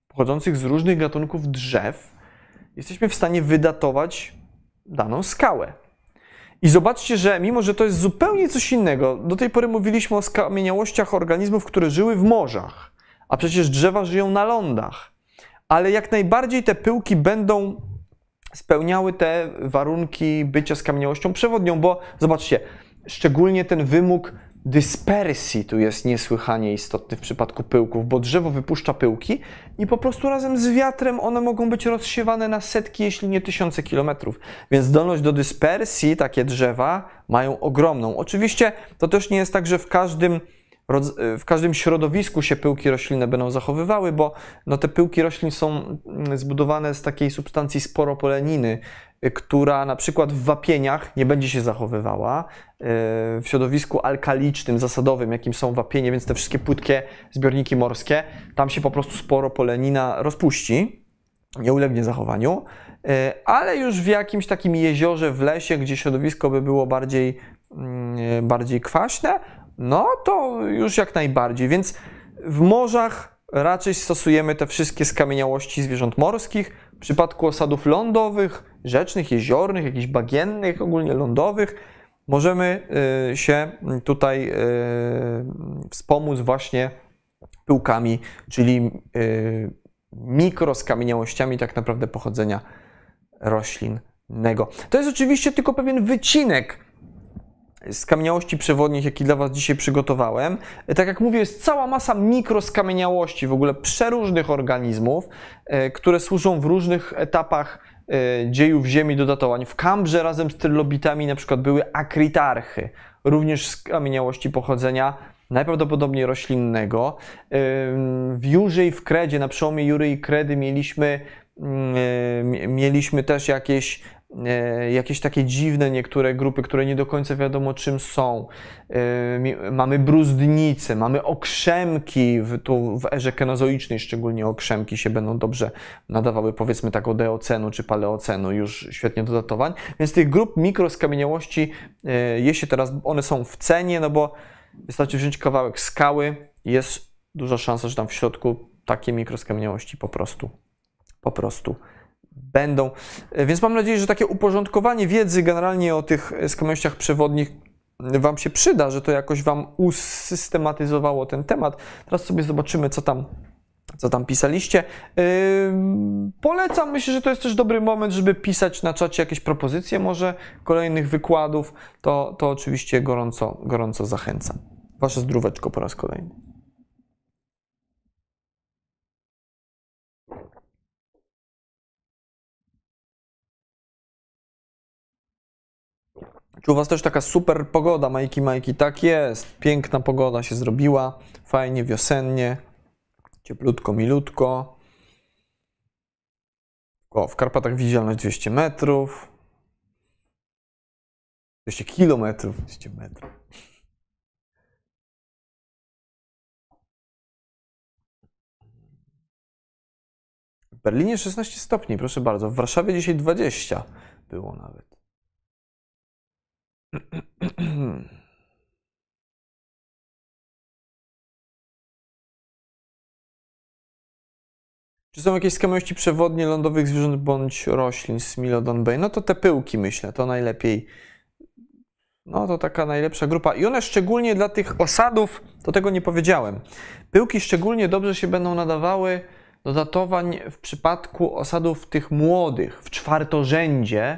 pochodzących z różnych gatunków drzew, jesteśmy w stanie wydatować daną skałę. I zobaczcie, że mimo, że to jest zupełnie coś innego, do tej pory mówiliśmy o skamieniałościach organizmów, które żyły w morzach, a przecież drzewa żyją na lądach. Ale jak najbardziej te pyłki będą spełniały te warunki bycia skamieniałością przewodnią, bo zobaczcie, szczególnie ten wymóg dyspersji tu jest niesłychanie istotny w przypadku pyłków, bo drzewo wypuszcza pyłki i po prostu razem z wiatrem one mogą być rozsiewane na setki, jeśli nie tysiące kilometrów. Więc zdolność do dyspersji takie drzewa mają ogromną. Oczywiście to też nie jest tak, że w każdym w każdym środowisku się pyłki roślinne będą zachowywały, bo no, te pyłki roślin są mm, zbudowane z takiej substancji sporopoleniny, która na przykład w wapieniach nie będzie się zachowywała. Y, w środowisku alkalicznym, zasadowym, jakim są wapienie, więc te wszystkie płytkie zbiorniki morskie, tam się po prostu sporopolenina rozpuści, nie ulegnie zachowaniu, y, ale już w jakimś takim jeziorze w lesie, gdzie środowisko by było bardziej, mm, bardziej kwaśne, no to już jak najbardziej. Więc w morzach raczej stosujemy te wszystkie skamieniałości zwierząt morskich. Przypadku osadów lądowych, rzecznych, jeziornych, jakichś bagiennych, ogólnie lądowych, możemy y, się tutaj y, wspomóc właśnie pyłkami, czyli y, mikroskamieniałościami tak naprawdę pochodzenia roślinnego. To jest oczywiście tylko pewien wycinek skamieniałości przewodnich, jaki dla Was dzisiaj przygotowałem. Tak jak mówię, jest cała masa mikroskamieniałości, w ogóle przeróżnych organizmów, e, które służą w różnych etapach e, dziejów Ziemi do datowań. W Kambrze razem z trylobitami na przykład były akritarchy, również skamieniałości pochodzenia najprawdopodobniej roślinnego. E, w Jurze i w Kredzie, na przełomie Jury i Kredy mieliśmy, mm, mieliśmy też jakieś E, jakieś takie dziwne niektóre grupy, które nie do końca wiadomo czym są. E, mamy bruzdnice, mamy okrzemki, w, tu w erze kenozoicznej szczególnie okrzemki się będą dobrze nadawały powiedzmy tak od eocenu czy paleocenu, już świetnie do datowań. Więc tych grup mikroskamieniałości, e, jeśli teraz one są w cenie, no bo wystarczy wziąć kawałek skały, jest duża szansa, że tam w środku takie mikroskamieniałości po prostu, po prostu będą. Więc mam nadzieję, że takie uporządkowanie wiedzy generalnie o tych skamieniałościach przewodnich Wam się przyda, że to jakoś Wam usystematyzowało ten temat. Teraz sobie zobaczymy, co tam, co tam pisaliście. Yy, polecam, myślę, że to jest też dobry moment, żeby pisać na czacie jakieś propozycje może kolejnych wykładów. To, to oczywiście gorąco, gorąco zachęcam. Wasze zdróweczko po raz kolejny. Czy u Was też taka super pogoda, Majki, Majki? Tak jest. Piękna pogoda się zrobiła. Fajnie, wiosennie. Cieplutko, milutko. O, w Karpatach widzialność 200 metrów. 200 kilometrów, 200 metrów. W Berlinie 16 stopni, proszę bardzo. W Warszawie dzisiaj 20 było nawet. Czy są jakieś skamiłości przewodnie lądowych zwierząt bądź roślin z Smilodon Bay? No to te pyłki myślę, to najlepiej. No to taka najlepsza grupa. I one szczególnie dla tych osadów, to tego nie powiedziałem. Pyłki szczególnie dobrze się będą nadawały do datowań w przypadku osadów tych młodych, w czwartorzędzie,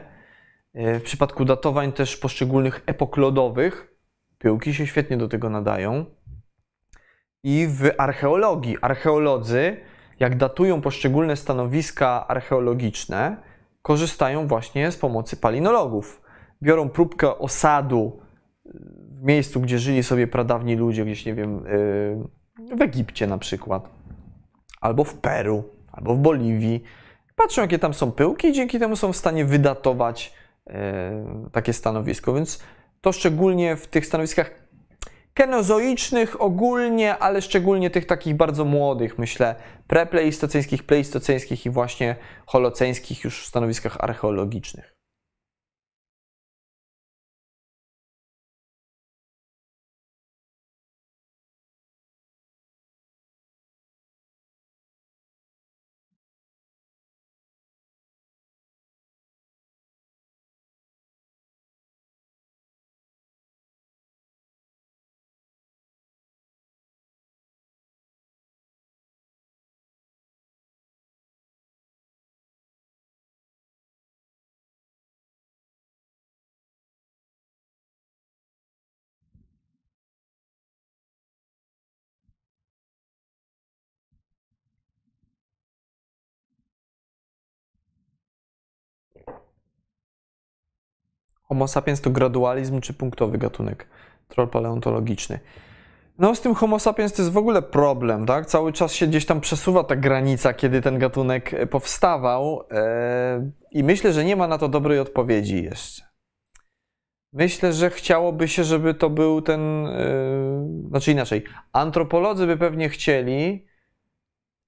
w przypadku datowań też poszczególnych epok lodowych. Pyłki się świetnie do tego nadają. I w archeologii. Archeolodzy jak datują poszczególne stanowiska archeologiczne, korzystają właśnie z pomocy palinologów. Biorą próbkę osadu w miejscu, gdzie żyli sobie pradawni ludzie, gdzieś nie wiem, yy, w Egipcie na przykład, albo w Peru, albo w Boliwii. Patrzą, jakie tam są pyłki, i dzięki temu są w stanie wydatować takie stanowisko. Więc to szczególnie w tych stanowiskach kenozoicznych ogólnie, ale szczególnie tych takich bardzo młodych, myślę, prepleistoceńskich, pleistoceńskich i właśnie holoceńskich już w stanowiskach archeologicznych. Homo sapiens to gradualizm czy punktowy gatunek? Troll paleontologiczny. No z tym Homo sapiens to jest w ogóle problem, tak? Cały czas się gdzieś tam przesuwa ta granica, kiedy ten gatunek e, powstawał yy, i myślę, że nie ma na to dobrej odpowiedzi jeszcze. Myślę, że chciałoby się, żeby to był ten, yy, znaczy inaczej, antropolodzy by pewnie chcieli,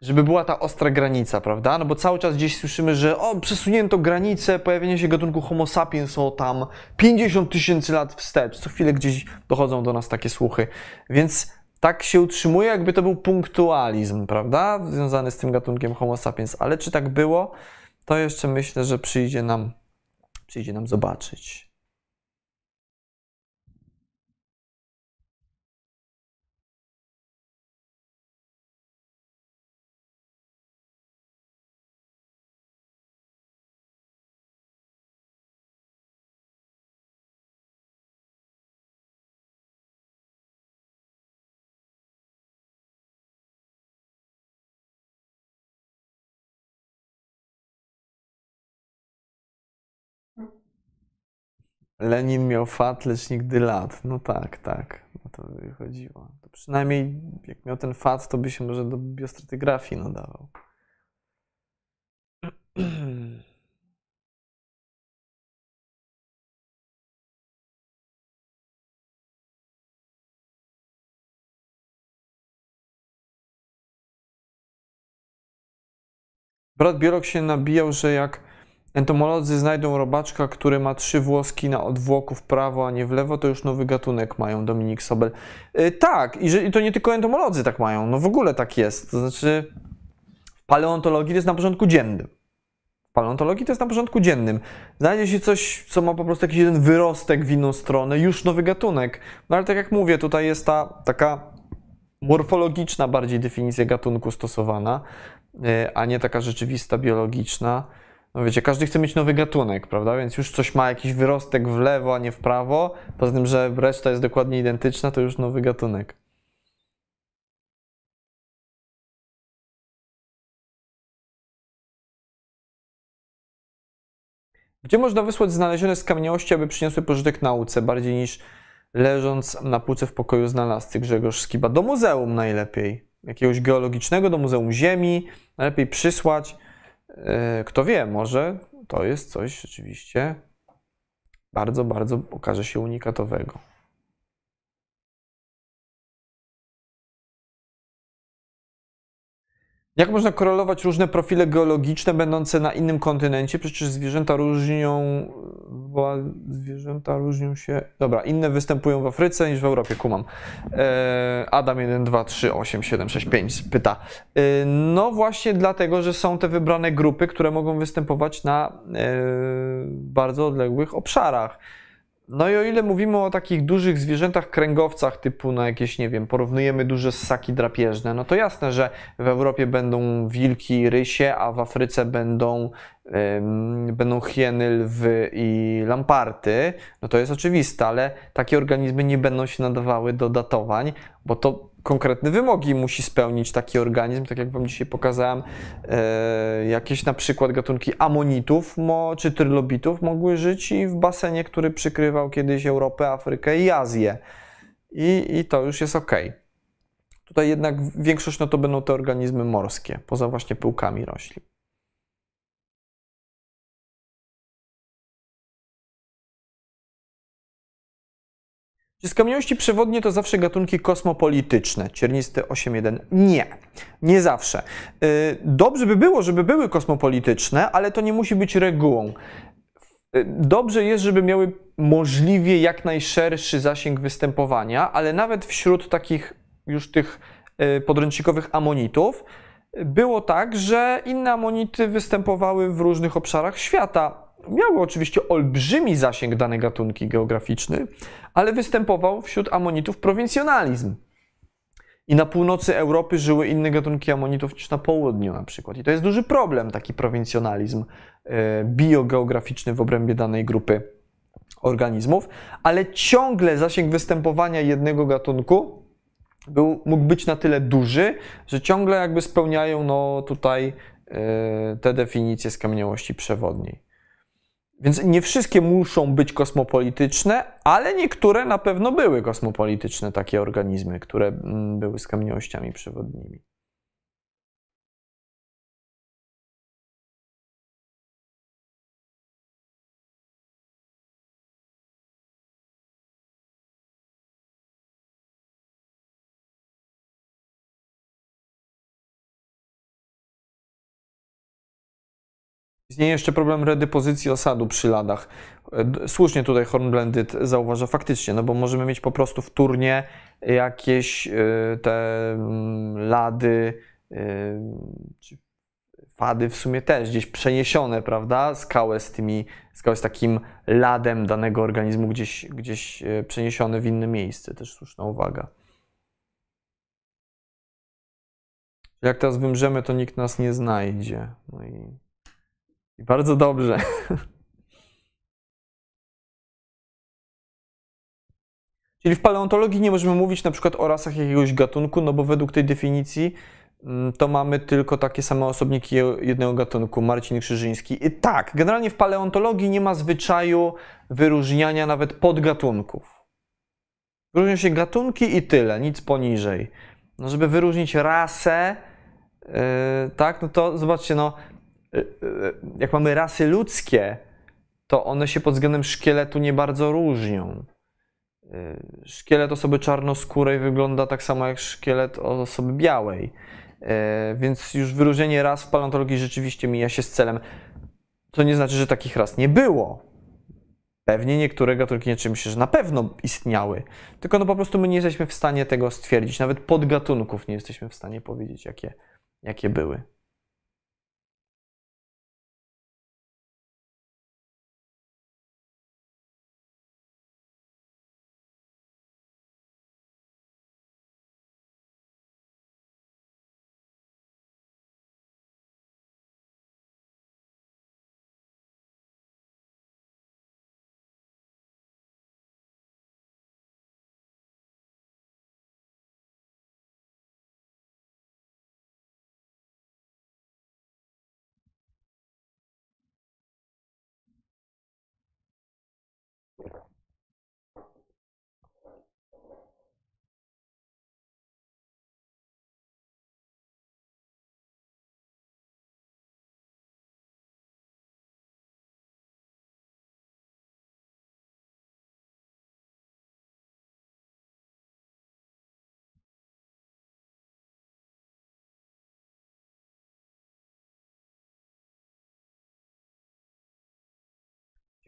żeby była ta ostra granica, prawda? No bo cały czas gdzieś słyszymy, że o, przesunięto granicę pojawienia się gatunku Homo sapiens o tam 50 tysięcy lat wstecz. Co chwilę gdzieś dochodzą do nas takie słuchy. Więc tak się utrzymuje, jakby to był punktualizm, prawda? Związany z tym gatunkiem Homo sapiens. Ale czy tak było, to jeszcze myślę, że przyjdzie nam, przyjdzie nam zobaczyć. Lenin miał fat, lecz nigdy lat. No tak, tak. No to wychodziło. To przynajmniej jak miał ten fat, to by się może do biostratygrafii nadawał. Brat biolog się nabijał, że jak Entomolodzy znajdą robaczka, który ma trzy włoski na odwłoku w prawo, a nie w lewo, to już nowy gatunek mają, Dominik Sobel. Yy, tak, i, że, i to nie tylko entomolodzy tak mają, no w ogóle tak jest. To znaczy, w paleontologii to jest na porządku dziennym. W paleontologii to jest na porządku dziennym. Znajdzie się coś, co ma po prostu jakiś jeden wyrostek w inną stronę, już nowy gatunek. No ale tak jak mówię, tutaj jest ta taka morfologiczna bardziej definicja gatunku stosowana, yy, a nie taka rzeczywista, biologiczna. No wiecie, każdy chce mieć nowy gatunek, prawda? Więc już coś ma jakiś wyrostek w lewo, a nie w prawo. Poza tym, że reszta jest dokładnie identyczna, to już nowy gatunek. Gdzie można wysłać znalezione skamieniałości, aby przyniosły pożytek nauce, bardziej niż leżąc na półce w pokoju znalazcy Grzegorz Skiba? Do muzeum najlepiej. Jakiegoś geologicznego, do Muzeum Ziemi. Najlepiej przysłać. E, kto wie, może to jest coś rzeczywiście bardzo, bardzo okaże się unikatowego. Jak można korelować różne profile geologiczne będące na innym kontynencie? Przecież zwierzęta różnią, zwierzęta różnią się. Dobra, inne występują w Afryce niż w Europie, kumam. E, Adam 1, 2, 3, 8, 7, 6, 5 pyta. E, no właśnie dlatego, że są te wybrane grupy, które mogą występować na e, bardzo odległych obszarach. No i o ile mówimy o takich dużych zwierzętach kręgowcach, typu no jakieś, nie wiem, porównujemy duże ssaki drapieżne, no to jasne, że w Europie będą wilki, rysie, a w Afryce będą, ym, będą hieny, lwy i lamparty. No to jest oczywiste, ale takie organizmy nie będą się nadawały do datowań, bo to konkretne wymogi musi spełnić taki organizm, tak jak Wam dzisiaj pokazałem, e, jakieś na przykład gatunki amonitów mo, czy trylobitów mogły żyć i w basenie, który przykrywał kiedyś Europę, Afrykę i Azję. I, i to już jest ok. Tutaj jednak większość no to będą te organizmy morskie, poza właśnie pyłkami roślin. Czy skamieniałości przewodnie to zawsze gatunki kosmopolityczne? Ciernisty 8.1. Nie, nie zawsze. Y, dobrze by było, żeby były kosmopolityczne, ale to nie musi być regułą. Y, dobrze jest, żeby miały możliwie jak najszerszy zasięg występowania, ale nawet wśród takich już tych y, podręcznikowych amonitów było tak, że inne amonity występowały w różnych obszarach świata miały oczywiście olbrzymi zasięg dane gatunki geograficzny, ale występował wśród amonitów prowincjonalizm. I na północy Europy żyły inne gatunki amonitów niż na południu na przykład. I to jest duży problem, taki prowincjonalizm e, biogeograficzny w obrębie danej grupy organizmów, ale ciągle zasięg występowania jednego gatunku był, mógł być na tyle duży, że ciągle jakby spełniają no, tutaj e, te definicje skamieniałości przewodniej. Więc nie wszystkie muszą być kosmopolityczne, ale niektóre na pewno były kosmopolityczne, takie organizmy, które mm, były skamieniałościami przewodnimi. Istnieje jeszcze problem redepozycji osadu przy ladach. Słusznie tutaj Hornblended zauważa faktycznie, no bo możemy mieć po prostu wtórnie jakieś y, te mm, lady, fady w sumie też gdzieś przeniesione, prawda? Skałę z tymi, skałę z takim ladem danego organizmu gdzieś, gdzieś przeniesione w inne miejsce. Też słuszna uwaga. Jak teraz wymrzemy, to nikt nas nie znajdzie. No i i bardzo dobrze. Czyli w paleontologii nie możemy mówić na przykład o rasach jakiegoś gatunku, no bo według tej definicji mm, to mamy tylko takie same osobniki jednego gatunku, Marcin Krzyżyński. I tak, generalnie w paleontologii nie ma zwyczaju wyróżniania nawet podgatunków. Wyróżnią się gatunki i tyle, nic poniżej. No, żeby wyróżnić rasę, yy, tak, no to zobaczcie, no jak mamy rasy ludzkie, to one się pod względem szkieletu nie bardzo różnią. Y, szkielet osoby czarnoskórej wygląda tak samo jak szkielet osoby białej. Więc już wyróżnienie ras w paleontologii rzeczywiście mija się z celem. To nie znaczy, że takich ras nie było. Pewnie niektóre gatunki, nie czym się, że na pewno istniały. Tylko no po prostu my nie jesteśmy w stanie tego stwierdzić. Nawet podgatunków nie jesteśmy w stanie powiedzieć, jakie, jakie były.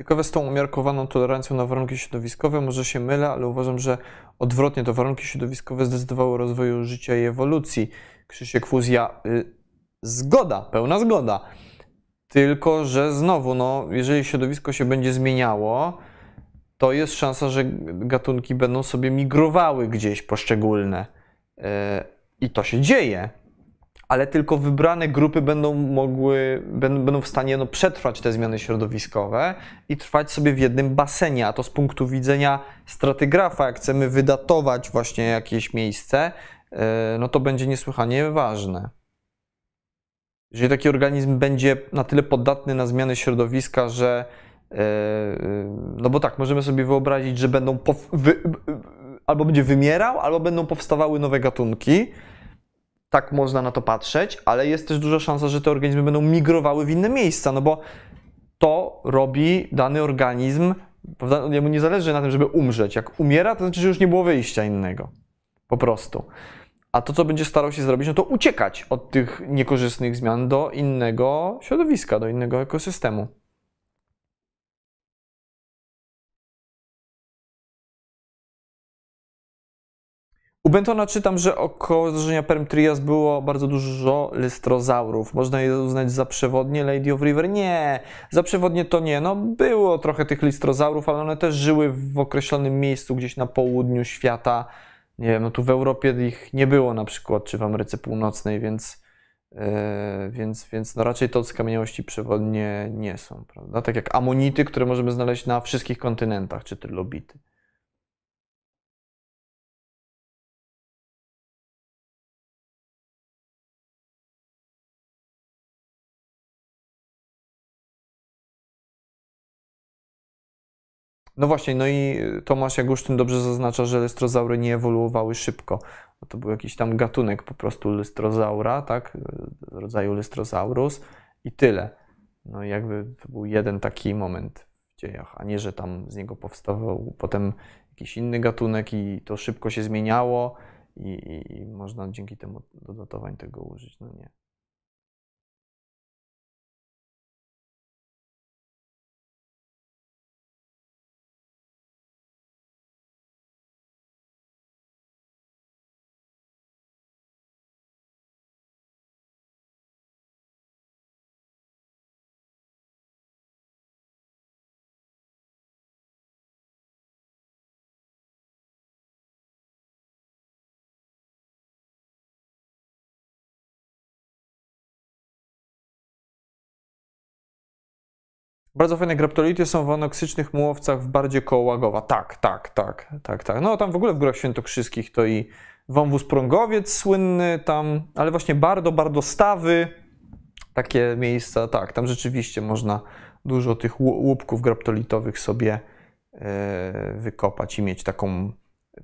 Ciekawe z tą umiarkowaną tolerancją na warunki środowiskowe, może się mylę, ale uważam, że odwrotnie to warunki środowiskowe zdecydowały o rozwoju życia i ewolucji. Krzysiek Fuzja, y, zgoda, pełna zgoda. Tylko, że znowu, no, jeżeli środowisko się będzie zmieniało, to jest szansa, że gatunki będą sobie migrowały gdzieś poszczególne. Y, I to się dzieje ale tylko wybrane grupy będą mogły, będą w stanie no, przetrwać te zmiany środowiskowe i trwać sobie w jednym basenie, a to z punktu widzenia stratygrafa, jak chcemy wydatować właśnie jakieś miejsce, e, no to będzie niesłychanie ważne. Jeżeli taki organizm będzie na tyle podatny na zmiany środowiska, że e, no bo tak, możemy sobie wyobrazić, że będą albo będzie wymierał, albo będą powstawały nowe gatunki, tak można na to patrzeć, ale jest też duża szansa, że te organizmy będą migrowały w inne miejsca, no bo to robi dany organizm, prawda? Jemu nie zależy na tym, żeby umrzeć. Jak umiera, to znaczy, że już nie było wyjścia innego. Po prostu. A to, co będzie starał się zrobić, no to uciekać od tych niekorzystnych zmian do innego środowiska, do innego ekosystemu. U Bentona czytam, że około zdarzenia Permtrias było bardzo dużo lystrozaurów. Można je uznać za przewodnie Lady of River? Nie, za przewodnie to nie. No, było trochę tych listrozaurów, ale one też żyły w określonym miejscu gdzieś na południu świata. Nie wiem, no tu w Europie ich nie było na przykład, czy w Ameryce Północnej, więc, yy, więc, więc no raczej to skamieniałości przewodnie nie są, prawda? Tak jak amonity, które możemy znaleźć na wszystkich kontynentach, czy trylobity. No właśnie, no i Tomasz Jagusztyn dobrze zaznacza, że lystrozaury nie ewoluowały szybko. To był jakiś tam gatunek po prostu lystrozaura, tak, rodzaju lystrosaurus i tyle. No jakby to był jeden taki moment w dziejach, a nie, że tam z niego powstawał potem jakiś inny gatunek i to szybko się zmieniało i, i, i można dzięki temu do datowań tego użyć. No nie. Bardzo fajne graptolity są w anoksycznych mułowcach w bardzie koło Łagowa. Tak, tak, tak, tak, tak. No tam w ogóle w Górach Świętokrzyskich to i wąwóz prągowiec słynny tam, ale właśnie bardzo, bardzo stawy, takie miejsca, tak, tam rzeczywiście można dużo tych łupków graptolitowych sobie e, wykopać i mieć taką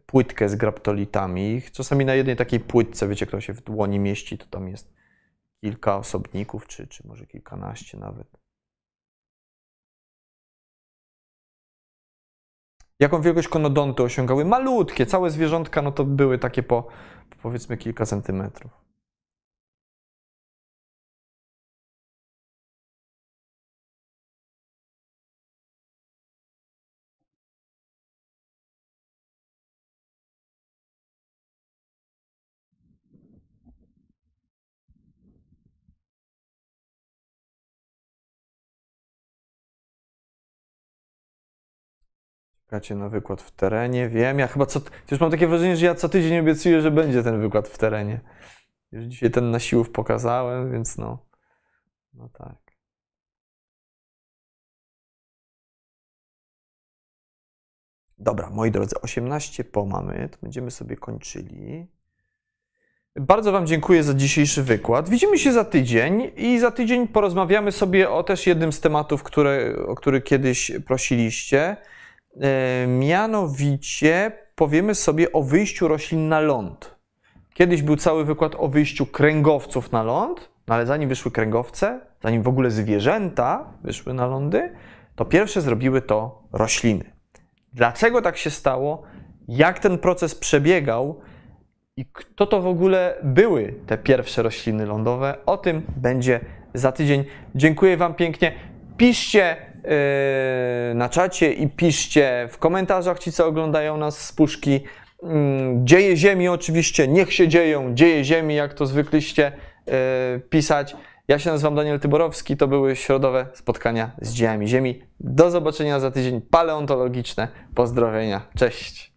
płytkę z graptolitami. Czasami na jednej takiej płytce, wiecie, kto się w dłoni mieści, to tam jest kilka osobników, czy, czy może kilkanaście nawet. Jaką wielkość konodonty osiągały? Malutkie, całe zwierzątka, no to były takie po powiedzmy kilka centymetrów. Czekacie na wykład w terenie, wiem. Ja chyba co. Już mam takie wrażenie, że ja co tydzień obiecuję, że będzie ten wykład w terenie. Już dzisiaj ten na siłów pokazałem, więc no. No tak. Dobra, moi drodzy, 18 po mamy, to będziemy sobie kończyli. Bardzo Wam dziękuję za dzisiejszy wykład. Widzimy się za tydzień i za tydzień porozmawiamy sobie o też jednym z tematów, które, o który kiedyś prosiliście. E, mianowicie powiemy sobie o wyjściu roślin na ląd. Kiedyś był cały wykład o wyjściu kręgowców na ląd, no ale zanim wyszły kręgowce, zanim w ogóle zwierzęta wyszły na lądy, to pierwsze zrobiły to rośliny. Dlaczego tak się stało? Jak ten proces przebiegał? I kto to w ogóle były te pierwsze rośliny lądowe? O tym będzie za tydzień. Dziękuję Wam pięknie. Piszcie na czacie i piszcie w komentarzach ci, co oglądają nas z puszki. Mm, dzieje Ziemi oczywiście, niech się dzieją, dzieje Ziemi, jak to zwykliście pisać. Ja się nazywam Daniel Tyborowski, to były środowe spotkania z dziejami Ziemi. Do zobaczenia za tydzień paleontologiczne. Pozdrowienia, cześć!